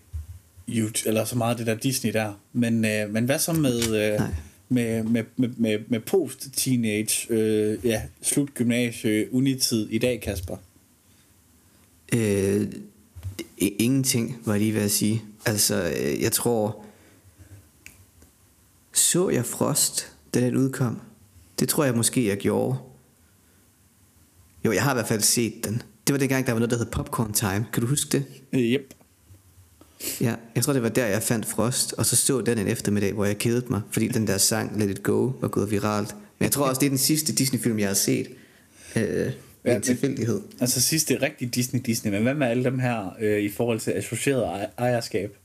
YouTube, eller så meget af det der Disney der. Men, øh, men hvad så med, øh, Nej. Med, med, med, med, med post-teenage, øh, ja, slut gymnasie, unitid i dag, Kasper? Øh, ingenting, var jeg lige ved at sige. Altså, øh, jeg tror... Så jeg Frost, da den udkom? Det tror jeg måske, jeg gjorde. Jo, jeg har i hvert fald set den. Det var dengang, der var noget, der hed Popcorn Time. Kan du huske det? Øh, yep. Ja, jeg tror det var der jeg fandt Frost Og så så den en eftermiddag hvor jeg kedede mig Fordi den der sang Let It Go var gået viralt Men jeg tror også det er den sidste Disney film jeg har set øh, Ja, en tilfældighed Altså sidste rigtig Disney Disney, men hvad med alle dem her øh, i forhold til associeret ej- ejerskab?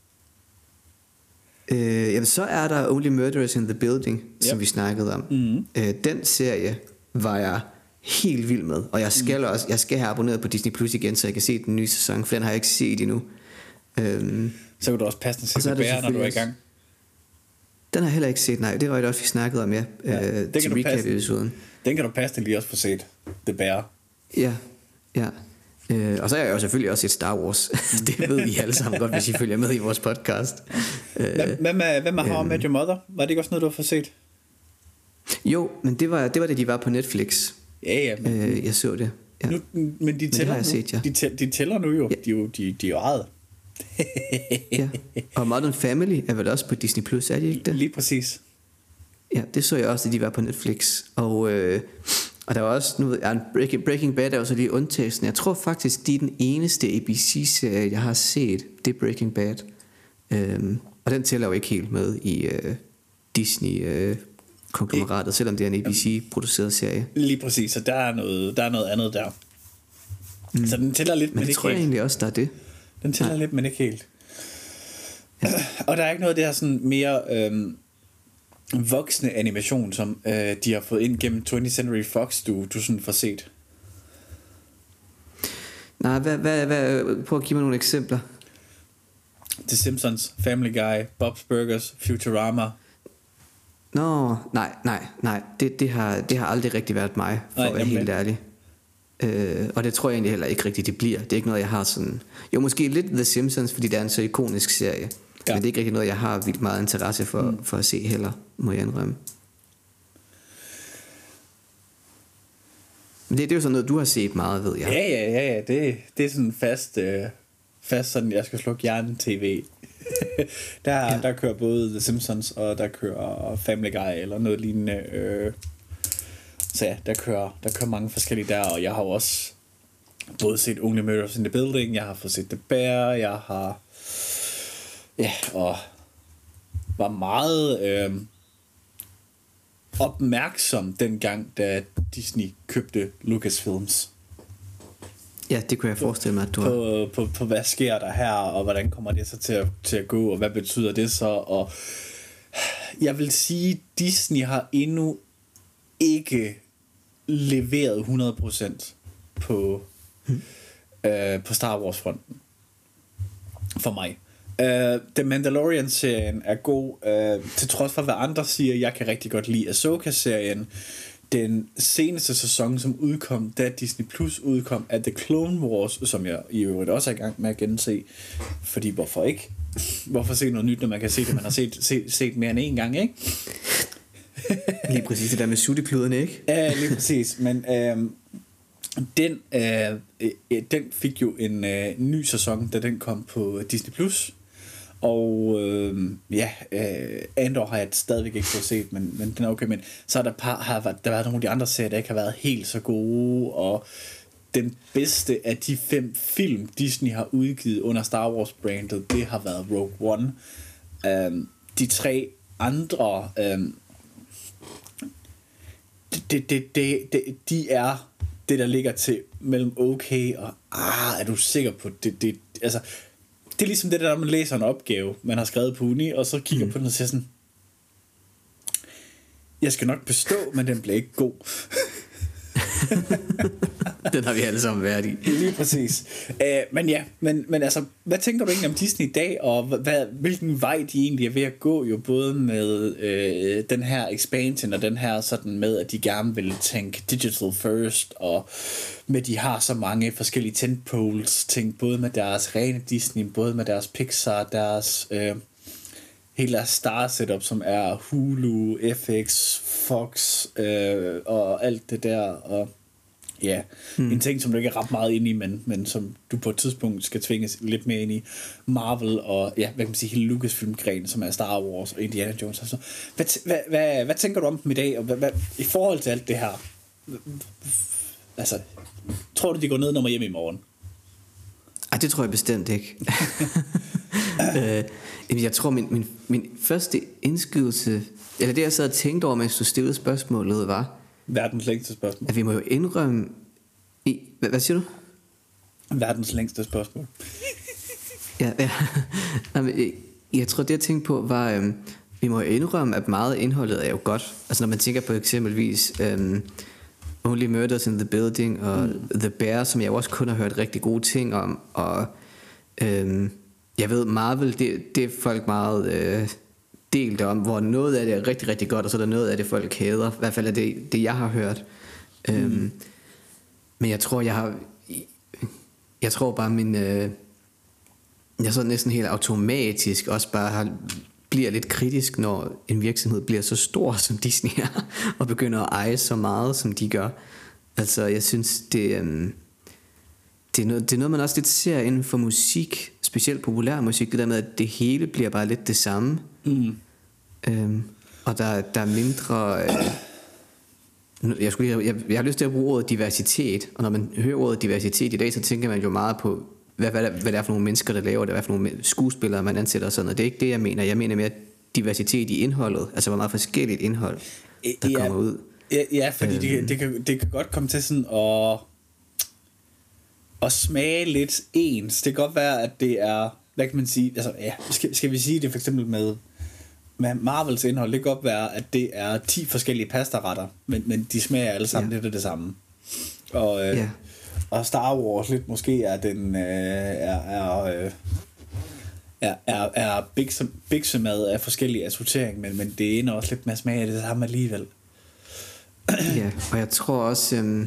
øh, Jamen så er der Only Murderers in the Building Som Yep. vi snakkede om Mhm. øh, Den serie var jeg helt vild med Og jeg skal også Jeg skal have abonneret på Disney Plus igen Så jeg kan se den nye sæson For den har jeg ikke set endnu øhm, Så kan du også passe den er der bære, når du er i gang. Den har jeg heller ikke set Nej, det var det også vi snakkede om ja, Ja, det øh, kan Til du passe. recap-episoden Den kan du passe lige også få set. Det bære. Ja, ja. Øh, og så har jeg jo selvfølgelig også set Star Wars. det ved vi alle sammen godt, hvis I følger med i vores podcast. Øh, hvad med, hvad med How I. Met Your Mother? Var det ikke også noget, du har fået set? jo, men det var, det var da de var på Netflix. Ja, ja. Men, Øh, jeg så det. Ja. nu, men de det tæller har jeg nu. set, ja. de, tæller, de tæller nu jo. Ja. De, er jo de, de er jo ejet. Ja. Og Modern Family er vel også på Disney Plus, er de ikke det? Lige præcis. Ja, det så jeg også, da de var på Netflix. Og, øh, og der var også, nu ved jeg, Breaking, Breaking Bad er jo så lige undtagelsen. Jeg tror faktisk, de er den eneste ABC-serie, jeg har set, det er Breaking Bad. Øhm, og den tæller jo ikke helt med i øh, Disney øh, konglomeratet, selvom det er en ABC-produceret serie. Lige præcis. Så der er noget, der er noget andet der. Mm. Så den tæller lidt, men, Men det tror jeg egentlig også, der er det. Den tæller lidt, men ikke helt. Og der er ikke noget af det her sådan mere øhm, voksne animation, som øh, de har fået ind gennem 20th Century Fox, du, du sådan får set. Nej, hvad, hvad, hvad, prøv at give mig nogle eksempler. The Simpsons, Family Guy, Bob's Burgers, Futurama. Nå, nej, nej, nej. Det, det, har, det har aldrig rigtig været mig, for Nej, at være helt ærlig. Øh, og det tror jeg egentlig heller ikke rigtigt, det bliver. Det er ikke noget, jeg har sådan... Jo, måske lidt The Simpsons, fordi det er en så ikonisk serie. Ja. Men det er ikke rigtig noget, jeg har vildt meget interesse for, mm. for at se heller, må jeg indrømme. Men det, det er jo sådan noget, du har set meget, ved jeg. Ja, ja, ja, ja. Det, det er sådan fast, øh, fast sådan, jeg skal slukke hjernen tv. der. Ja. der kører både The Simpsons, og der kører Family Guy, eller noget lignende. Øh. Så ja, der kører, der kører mange forskellige der, og jeg har jo også både set Only Murders in the Building, jeg har fået set The Bear, jeg har ja, og var meget øh, opmærksom dengang, da Disney købte Lucasfilms Ja, det kunne jeg forestille mig, at du har. på, på, på hvad sker der her, og hvordan kommer det så til at, til at gå, og hvad betyder det så, og jeg vil sige, Disney har endnu ikke leveret 100% på, hmm. øh, på Star Wars fronten. For mig. Uh, The Mandalorian-serien er god, uh, til trods for hvad andre siger, jeg kan rigtig godt lide Ahsoka-serien. Den seneste sæson, som udkom, da Disney Plus udkom, er The Clone Wars, som jeg i øvrigt også er i gang med at gense. Fordi hvorfor ikke? Hvorfor se noget nyt, når man kan se det, man har set, set, set mere end en gang, ikke? Lige præcis det der med suttekluderne, ikke? Ja, lige præcis. Men øhm, øh, den, øh, den fik jo en øh, ny sæson, da den kom på Disney+. Plus. Og øh, ja, øh, Andor har jeg stadigvæk ikke fået set, men, men den er okay. Men så er der, par, har været, der været nogle af de andre serier, der ikke har været helt så gode, og den bedste af de fem film, Disney har udgivet under Star Wars-brandet, det har været Rogue One. Øh, de tre andre, øh, det, det, det, det, de er det, der ligger til mellem okay og, ah, er du sikker på det? det altså, det er ligesom det der, man læser en opgave, man har skrevet på uni, og så kigger mm. på den og siger sådan, jeg skal nok bestå, men den bliver ikke god. Den har vi alle sammen været i. Lige præcis. Uh, men ja, men, men altså, hvad tænker du egentlig om Disney i dag, og hvad, hvilken vej de egentlig er ved at gå, jo både med uh, den her expansion, og den her sådan med, at de gerne vil tænke digital first, og med de har så mange forskellige tentpoles ting, både med deres rene Disney, både med deres Pixar, deres... Uh, hele deres star setup, som er Hulu, FX, Fox øh, og alt det der, og ja, hmm. en ting, som du ikke er ret meget ind i, men, men som du på et tidspunkt skal tvinges lidt mere ind i, Marvel og, ja, hvad kan man sige, hele Lucasfilm-gren, som er Star Wars og Indiana Jones. Altså, hvad, hvad, hvad, hvad tænker du om dem i dag, og hvad, hvad, i forhold til alt det her? Altså, tror du, de går ned, når man hjem i morgen? Ej, det tror jeg bestemt ikke. øh, jeg tror, min, min, min første indskydelse, eller det jeg sad og tænkte over, mens du stillede spørgsmålet, var... Verdens længste spørgsmål. At vi må jo indrømme... I, hvad, hvad siger du? Verdens længste spørgsmål. ja, ja. Jamen, jeg, jeg tror, det jeg tænkte på var... Øhm, vi må jo indrømme, at meget af indholdet er jo godt. Altså når man tænker på eksempelvis... Øhm, Only Murders in the Building og mm. The Bear, som jeg også kun har hørt rigtig gode ting om. Og øhm, jeg ved, Marvel, det, det er folk meget øh, delt om, hvor noget af det er rigtig, rigtig godt, og så er der noget af det, folk hader. I hvert fald er det, det jeg har hørt. Mm. Øhm, men jeg tror, jeg har... Jeg tror bare, min... Øh, jeg så næsten helt automatisk også bare har bliver lidt kritisk, når en virksomhed bliver så stor, som Disney er, og begynder at eje så meget, som de gør. Altså, jeg synes, det, øhm, det, er noget, det er noget, man også lidt ser inden for musik, specielt populær musik, det der med, at det hele bliver bare lidt det samme. Mm. Øhm, og der, der er mindre... Øh, jeg, skulle, jeg, jeg, jeg har lyst til at bruge ordet diversitet, og når man hører ordet diversitet i dag, så tænker man jo meget på hvad, hvad, hvad det er for nogle mennesker, der laver det, hvad for nogle skuespillere, man ansætter og sådan noget. Det er ikke det, jeg mener. Jeg mener mere diversitet i indholdet, altså hvor meget forskelligt indhold, der ja, kommer ud. Ja, ja fordi øhm. det, det, kan, det kan godt komme til sådan at, at smage lidt ens. Det kan godt være, at det er, hvad kan man sige, altså ja, skal, skal vi sige det for eksempel med, med Marvels indhold, det kan godt være, at det er 10 forskellige pastaretter, men, men de smager alle sammen ja. lidt af det samme. Og, øh, ja og Star Wars lidt måske er den øh, er, er, øh, er, er, er bikse, biksemad af forskellige assortering, men, men det ender også lidt med at smage af det samme alligevel. ja, og jeg tror også, øh,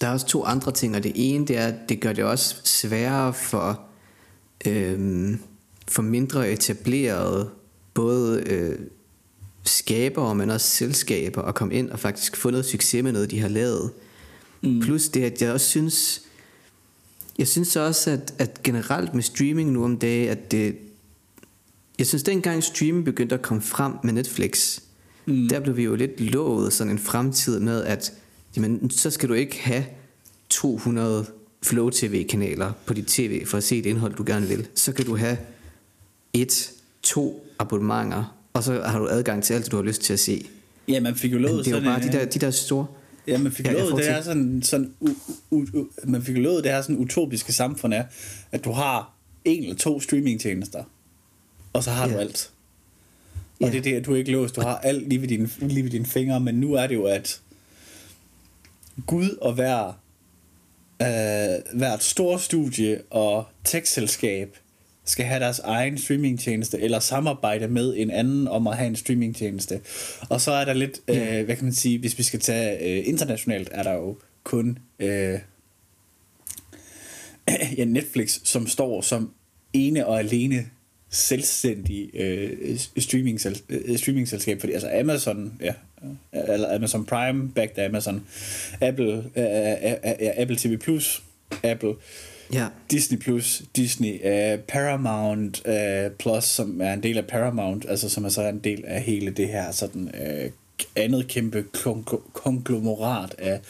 der er også to andre ting, og det ene det er, at det gør det også sværere for, øh, for mindre etablerede, både øh, skabere, men også selskaber, at komme ind og faktisk få noget succes med noget, de har lavet. Mm. Plus det, at jeg også synes, jeg synes også, at, at generelt med streaming nu om dagen, at det, jeg synes dengang streaming begyndte at komme frem med Netflix, mm. der blev vi jo lidt lovet sådan en fremtid med, at jamen, så skal du ikke have 200 Flow TV-kanaler på dit tv for at se et indhold, du gerne vil. Så kan du have et, to abonnementer, og så har du adgang til alt, du har lyst til at se. Ja, man fik jo lovet det er jo sådan bare en, de der, de der store... Ja, man fik Ja, jeg lovet, det er sådan, sådan u, u, u, man fik jo lovet, det her sådan utopiske samfund er, at du har en eller to streamingtjenester, og så har Ja. du alt. Og Ja. det er det, at du er ikke låst, du har alt lige ved, dine, lige ved dine fingre, men nu er det jo, at Gud og hver, øh, hvert stort studie og tech-selskab skal have deres egen streamingtjeneste, eller samarbejde med en anden om at have en streamingtjeneste. Og så er der lidt, øh, hvad kan man sige, hvis vi skal tage øh, internationalt, er der jo kun øh, ja, Netflix, som står som ene og alene selvstændig øh, streaming, øh, streamingselskab, fordi altså Amazon, ja, eller Amazon Prime, back Amazon, Apple, øh, øh, øh, Apple TV+, Apple, Ja, Disney Plus, Disney, uh, Paramount uh, Plus, som er en del af Paramount, altså som er så en del af hele det her sådan uh, andet kæmpe kon- konglomerat af,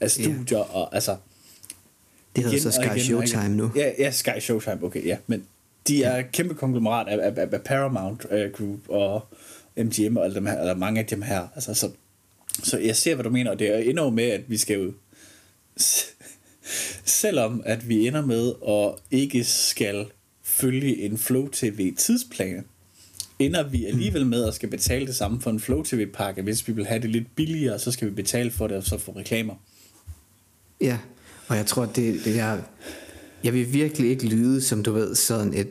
af studier, yeah. og altså det hedder igen så Sky igen Showtime nu. Ja, ja, Sky Showtime, okay, ja. Men de er kæmpe konglomerat af, af, af, af Paramount uh, Group og MGM og alle dem her, eller mange af dem her. Altså, så, så jeg ser, hvad du mener, og det er endnu med, at vi skal jo... Selvom at vi ender med at ikke skal følge en Flow TV tidsplan, ender vi alligevel med at skal betale det samme for en Flow TV pakke. Hvis vi vil have det lidt billigere, så skal vi betale for det og så få reklamer. Ja, og jeg tror, det, det jeg jeg vil virkelig ikke lyde, som du ved, sådan et,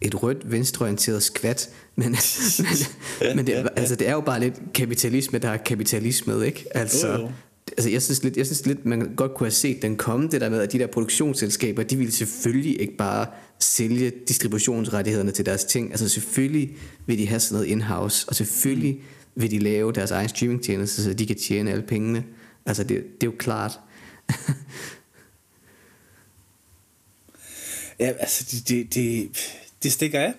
et rødt, venstreorienteret skvat, men, men, men det, altså, det er jo bare lidt kapitalisme, der er kapitalisme, ikke? Altså, Jo, jo. altså jeg, synes lidt, jeg synes lidt, man godt kunne have set den komme, det der med, at de der produktionsselskaber, de ville selvfølgelig ikke bare sælge distributionsrettighederne til deres ting. Altså selvfølgelig vil de have sådan noget in-house, og selvfølgelig vil de lave deres egen streamingtjeneste, så de kan tjene alle pengene. Altså det, det er jo klart. Ja, altså, det, det, det, det stikker af.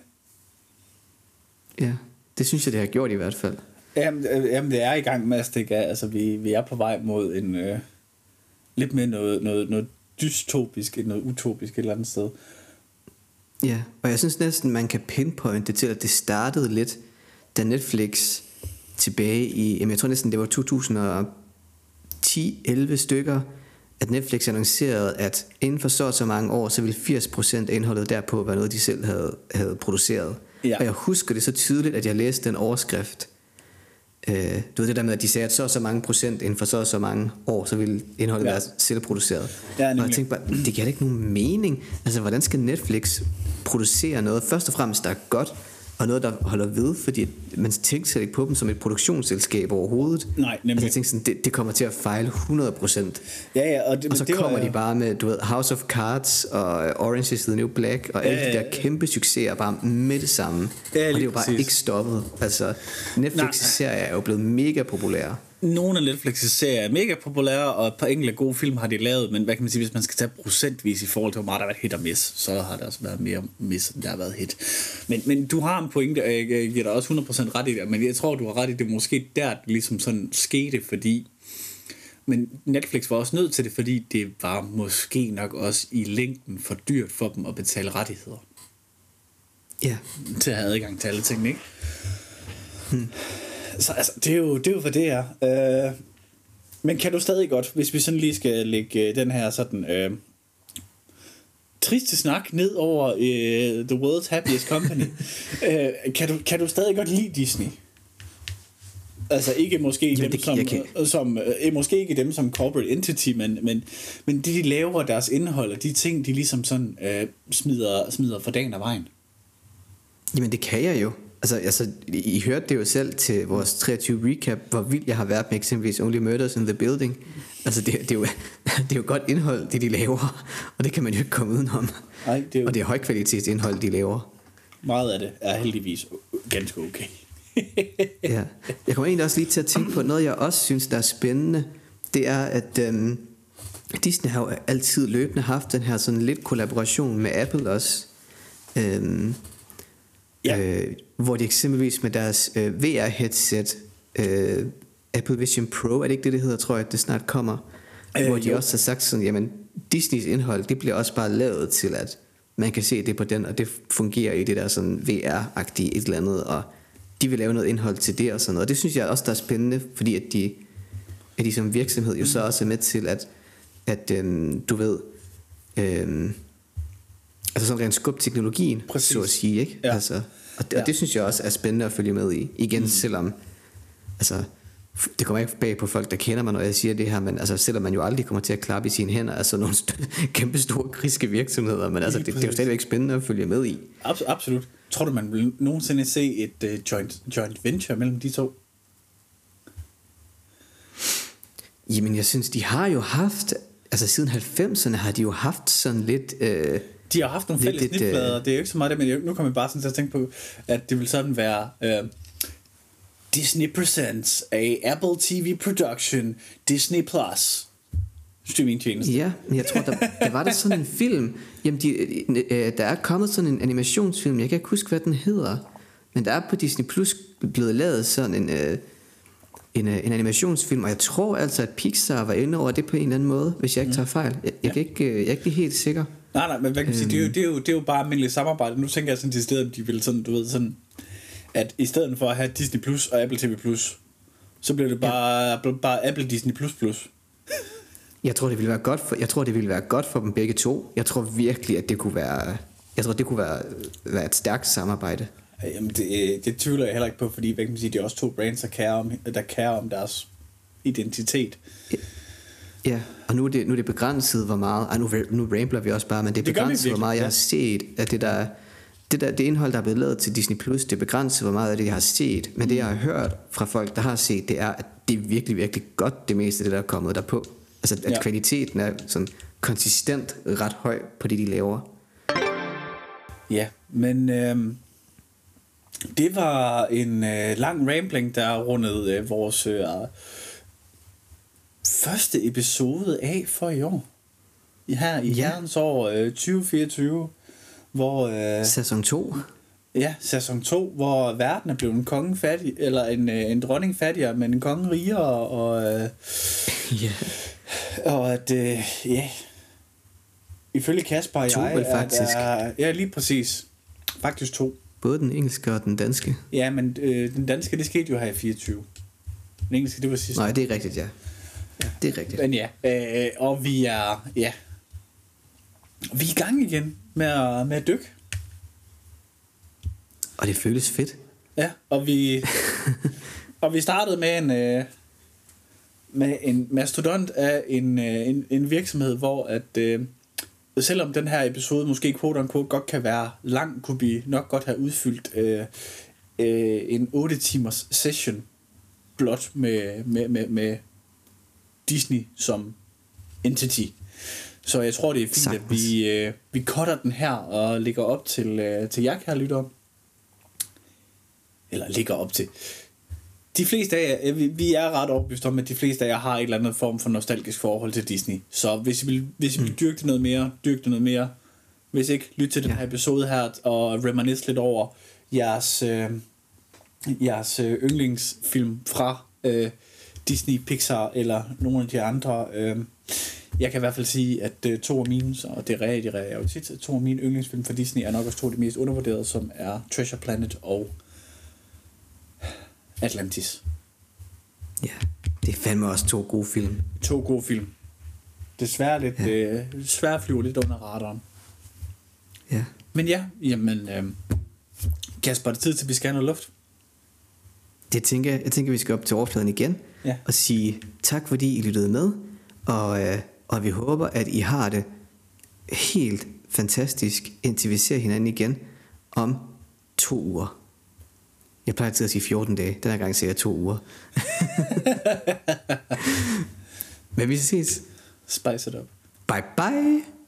Ja, det synes jeg, det har gjort i hvert fald. Jamen, øh, jamen, det er i gang med at stikke af. Altså, vi, vi er på vej mod en øh, lidt mere noget, noget, noget dystopisk, end noget utopisk et eller andet sted. Ja, og jeg synes næsten, man kan pinpointe det til, at det startede lidt, da Netflix tilbage i, jamen jeg tror næsten, det var 2010-11 stykker, at Netflix annoncerede, at inden for så og så mange år, så ville 80% af indholdet derpå være noget, de selv havde, havde produceret. Ja. Og jeg husker det så tydeligt, at jeg læste den overskrift. Øh, du ved det der med, at de sagde, at så og så mange procent inden for så og så mange år, så ville indholdet Ja. være selvproduceret. Ja, og jeg tænkte bare, det giver da ikke nogen mening. Altså, hvordan skal Netflix producere noget, først og fremmest, der er godt, og noget, der holder ved, fordi man tænker slet ikke på dem som et produktionsselskab overhovedet. Nej, nemlig. Altså, jeg tænkte sådan, det, det kommer til at fejle 100%. Ja, ja, og, det, Og så det kommer var, de bare med, du ved, House of Cards og Orange is the New Black og alle Ja, de ja, der kæmpe succeser bare med det samme. Ja, og det er jo bare præcis. ikke stoppet. Altså, Netflix' serier er jo blevet mega populære. Nogle af Netflix' serier er mega populære, og et par enkelte gode film har de lavet, men hvad kan man sige, hvis man skal tage procentvis i forhold til, hvor meget der har været hit og miss, så har der også været mere miss, end der har været hit. Men, men du har en pointe, og jeg giver dig også 100% ret i det, men jeg tror, du har ret i det, måske der det ligesom sådan skete, fordi men Netflix var også nødt til det, fordi det var måske nok også i længden for dyrt for dem at betale rettigheder Ja, til at have adgang til alle tingene, ikke? Hmm. Så altså, det er jo, det er jo hvad det er. Øh, men kan du stadig godt, hvis vi sådan lige skal lægge øh, den her sådan øh, triste snak ned over øh, The World's Happiest Company, øh, kan, du, kan du stadig godt lide Disney? Altså ikke måske Jamen, dem det- som, kan- øh, som øh, måske ikke dem som corporate entity, men, men, men det de laver deres indhold og de ting de ligesom sådan øh, smider, smider for dagen af vejen. Jamen det kan jeg jo. Altså, altså, I hørte det jo selv til vores 23 recap, hvor vild jeg har været med eksempelvis Only Murders in the Building. Altså det, det, er, jo, det er jo godt indhold, det de laver, og det kan man jo ikke komme udenom. Nej, det er jo Og det er højkvalitetsindhold, de laver. meget af det er heldigvis ganske okay. Ja. Jeg kommer egentlig også lige til at tænke på noget, jeg også synes, der er spændende. Det er, at øhm, Disney har jo altid løbende haft den her sådan lidt kollaboration med Apple også. Øhm, Ja. øh, hvor de eksempelvis med deres øh, VR-headset øh, Apple Vision Pro, er det ikke det, det hedder, tror jeg, det snart kommer. Øh, Øh, hvor de jo. også har sagt sådan, jamen Disneys indhold, det bliver også bare lavet til, at man kan se det på den, og det fungerer i det der sådan VR-agtige et eller andet, og de vil lave noget indhold til det og sådan noget. Og det synes jeg også, der er spændende, fordi at de, at de som virksomhed jo så også er med til, at, at øhm, du ved, øhm, altså sådan rent skub teknologien, Præcis. så at sige, ikke? Ja. Altså, og, det, Ja. og det synes jeg også er spændende at følge med i. Igen, mm. selvom, altså, det kommer ikke bag på folk, der kender mig, når jeg siger det her, men altså, selvom man jo aldrig kommer til at klappe i sine hænder sådan nogle st- kæmpe store griske virksomheder, men altså, det, det er jo stadigvæk spændende at følge med i. Abs- absolut. Tror du, man vil nogensinde se et uh, joint, joint venture mellem de to? Jamen, jeg synes, de har jo haft, altså siden 90'erne har de jo haft sådan lidt, øh, De har haft nogle Lidt fælles snitflader, øh, det er jo ikke så meget det, men jeg- nu kommer jeg bare sådan til at tænke på, at det vil sådan være uh, Disney Presents, a Apple TV production, Disney Plus streamingtjeneste. Ja, men jeg tror, der, der var der sådan en film. Jamen, de, øh, der er kommet sådan en animationsfilm. Jeg kan ikke huske, hvad den hedder. Men der er på Disney Plus blevet lavet sådan en, øh, en, øh, en animationsfilm. Og jeg tror altså, at Pixar var inde over det på en eller anden måde, hvis jeg ikke tager fejl. Jeg, jeg, kan ikke, øh, jeg er ikke helt sikker. Nej, nej, men hvad kan man sige, det er, jo, det, er jo, det er jo bare almindeligt samarbejde. Nu tænker jeg sådan til stedet, at de vil sådan, du ved, sådan, at i stedet for at have Disney Plus og Apple TV Plus, så bliver det bare, ja. bare Apple Disney Plus Plus. Jeg tror, det ville være godt for, jeg tror, det ville være godt for dem begge to. Jeg tror virkelig, at det kunne være, jeg tror, det kunne være, være et stærkt samarbejde. Jamen, det, øh, det tvivler jeg heller ikke på, fordi hvad kan man sige, det er også to brands, der kærer om, der kærer om deres identitet. Ja, og nu er det, nu er det begrænset, hvor meget... Ej, nu, nu rambler vi også bare, men det er Det begrænset, hvor virkelig, meget jeg ja. har set af det der... Det, der, det indhold, der er blevet lavet til Disney+, Plus, det er begrænset, hvor meget af det, jeg har set. Men det, jeg har hørt fra folk, der har set, det er, at det er virkelig, virkelig godt, det meste af det, der er kommet derpå. Altså, at Ja. kvaliteten er sådan konsistent ret høj på det, de laver. Ja, men øhm, det var en øh, lang rambling, der rundede øh, vores øh, første episode af for i år. Her i Ja. herrens år øh, 2024, hvor øh, Sæson 2. ja, sæson 2, hvor verden er blevet en konge fattig, eller en, øh, en dronning fattigere, men en konge rigere, og, øh, Ja. og at, øh, ja, ifølge Kasper og To jeg, vel er faktisk. der, ja, lige præcis, faktisk to. Både den engelske og den danske. Ja, men øh, den danske, det skete jo her i 24. Den engelske, det var sidste. Nej, det er rigtigt, ja. Ja det er rigtigt. Men ja, øh, og vi er, ja, vi er i gang igen med at, med at dykke. Og det føles fedt. Ja, og vi, og vi startede med en, øh, med en mastodont af en, øh, en, en virksomhed, hvor at, øh, selvom den her episode måske quote unquote godt kan være lang, kunne vi nok godt have udfyldt øh, øh, en 8 timers session blot med, med, med, med Disney som entity. Så jeg tror, det er fint, at Sagtens. vi, øh, vi cutter den her og lægger op til, øh, til jer, kære lyttere. Eller ligger op til. De fleste af jer, øh, vi- er ret overbevist om, at de fleste af jer har et eller andet form for nostalgisk forhold til Disney. Så hvis I vil, hvis I vil dyrke det noget mere, dyrke det noget mere. Hvis ikke, lyt til den her episode her og reminisce lidt over jeres, øh, jeres øh, yndlingsfilm fra øh, Disney, Pixar eller nogle af de andre. Øh, jeg kan i hvert fald sige, at øh, to af mine, og det er rigtigt, det er jo tit, to af mine yndlingsfilm fra Disney er nok også to af de mest undervurderede, som er Treasure Planet og Atlantis. Ja, det er fandme også to gode film. To gode film. Desværre lidt, ja. øh, desværre flyver lidt under radaren. Ja. Men ja, jamen, øh, Kasper, er det tid til, at vi skal have noget luft? Det tænker jeg, jeg tænker, vi skal op til overfladen igen Ja. og sige tak, fordi I lyttede med, og, øh, og vi håber, at I har det helt fantastisk, indtil vi ser hinanden igen om to uger. Jeg plejer altid at sige 14 dage, den her gang siger jeg to uger. Men vi ses. Spice it up. Bye bye!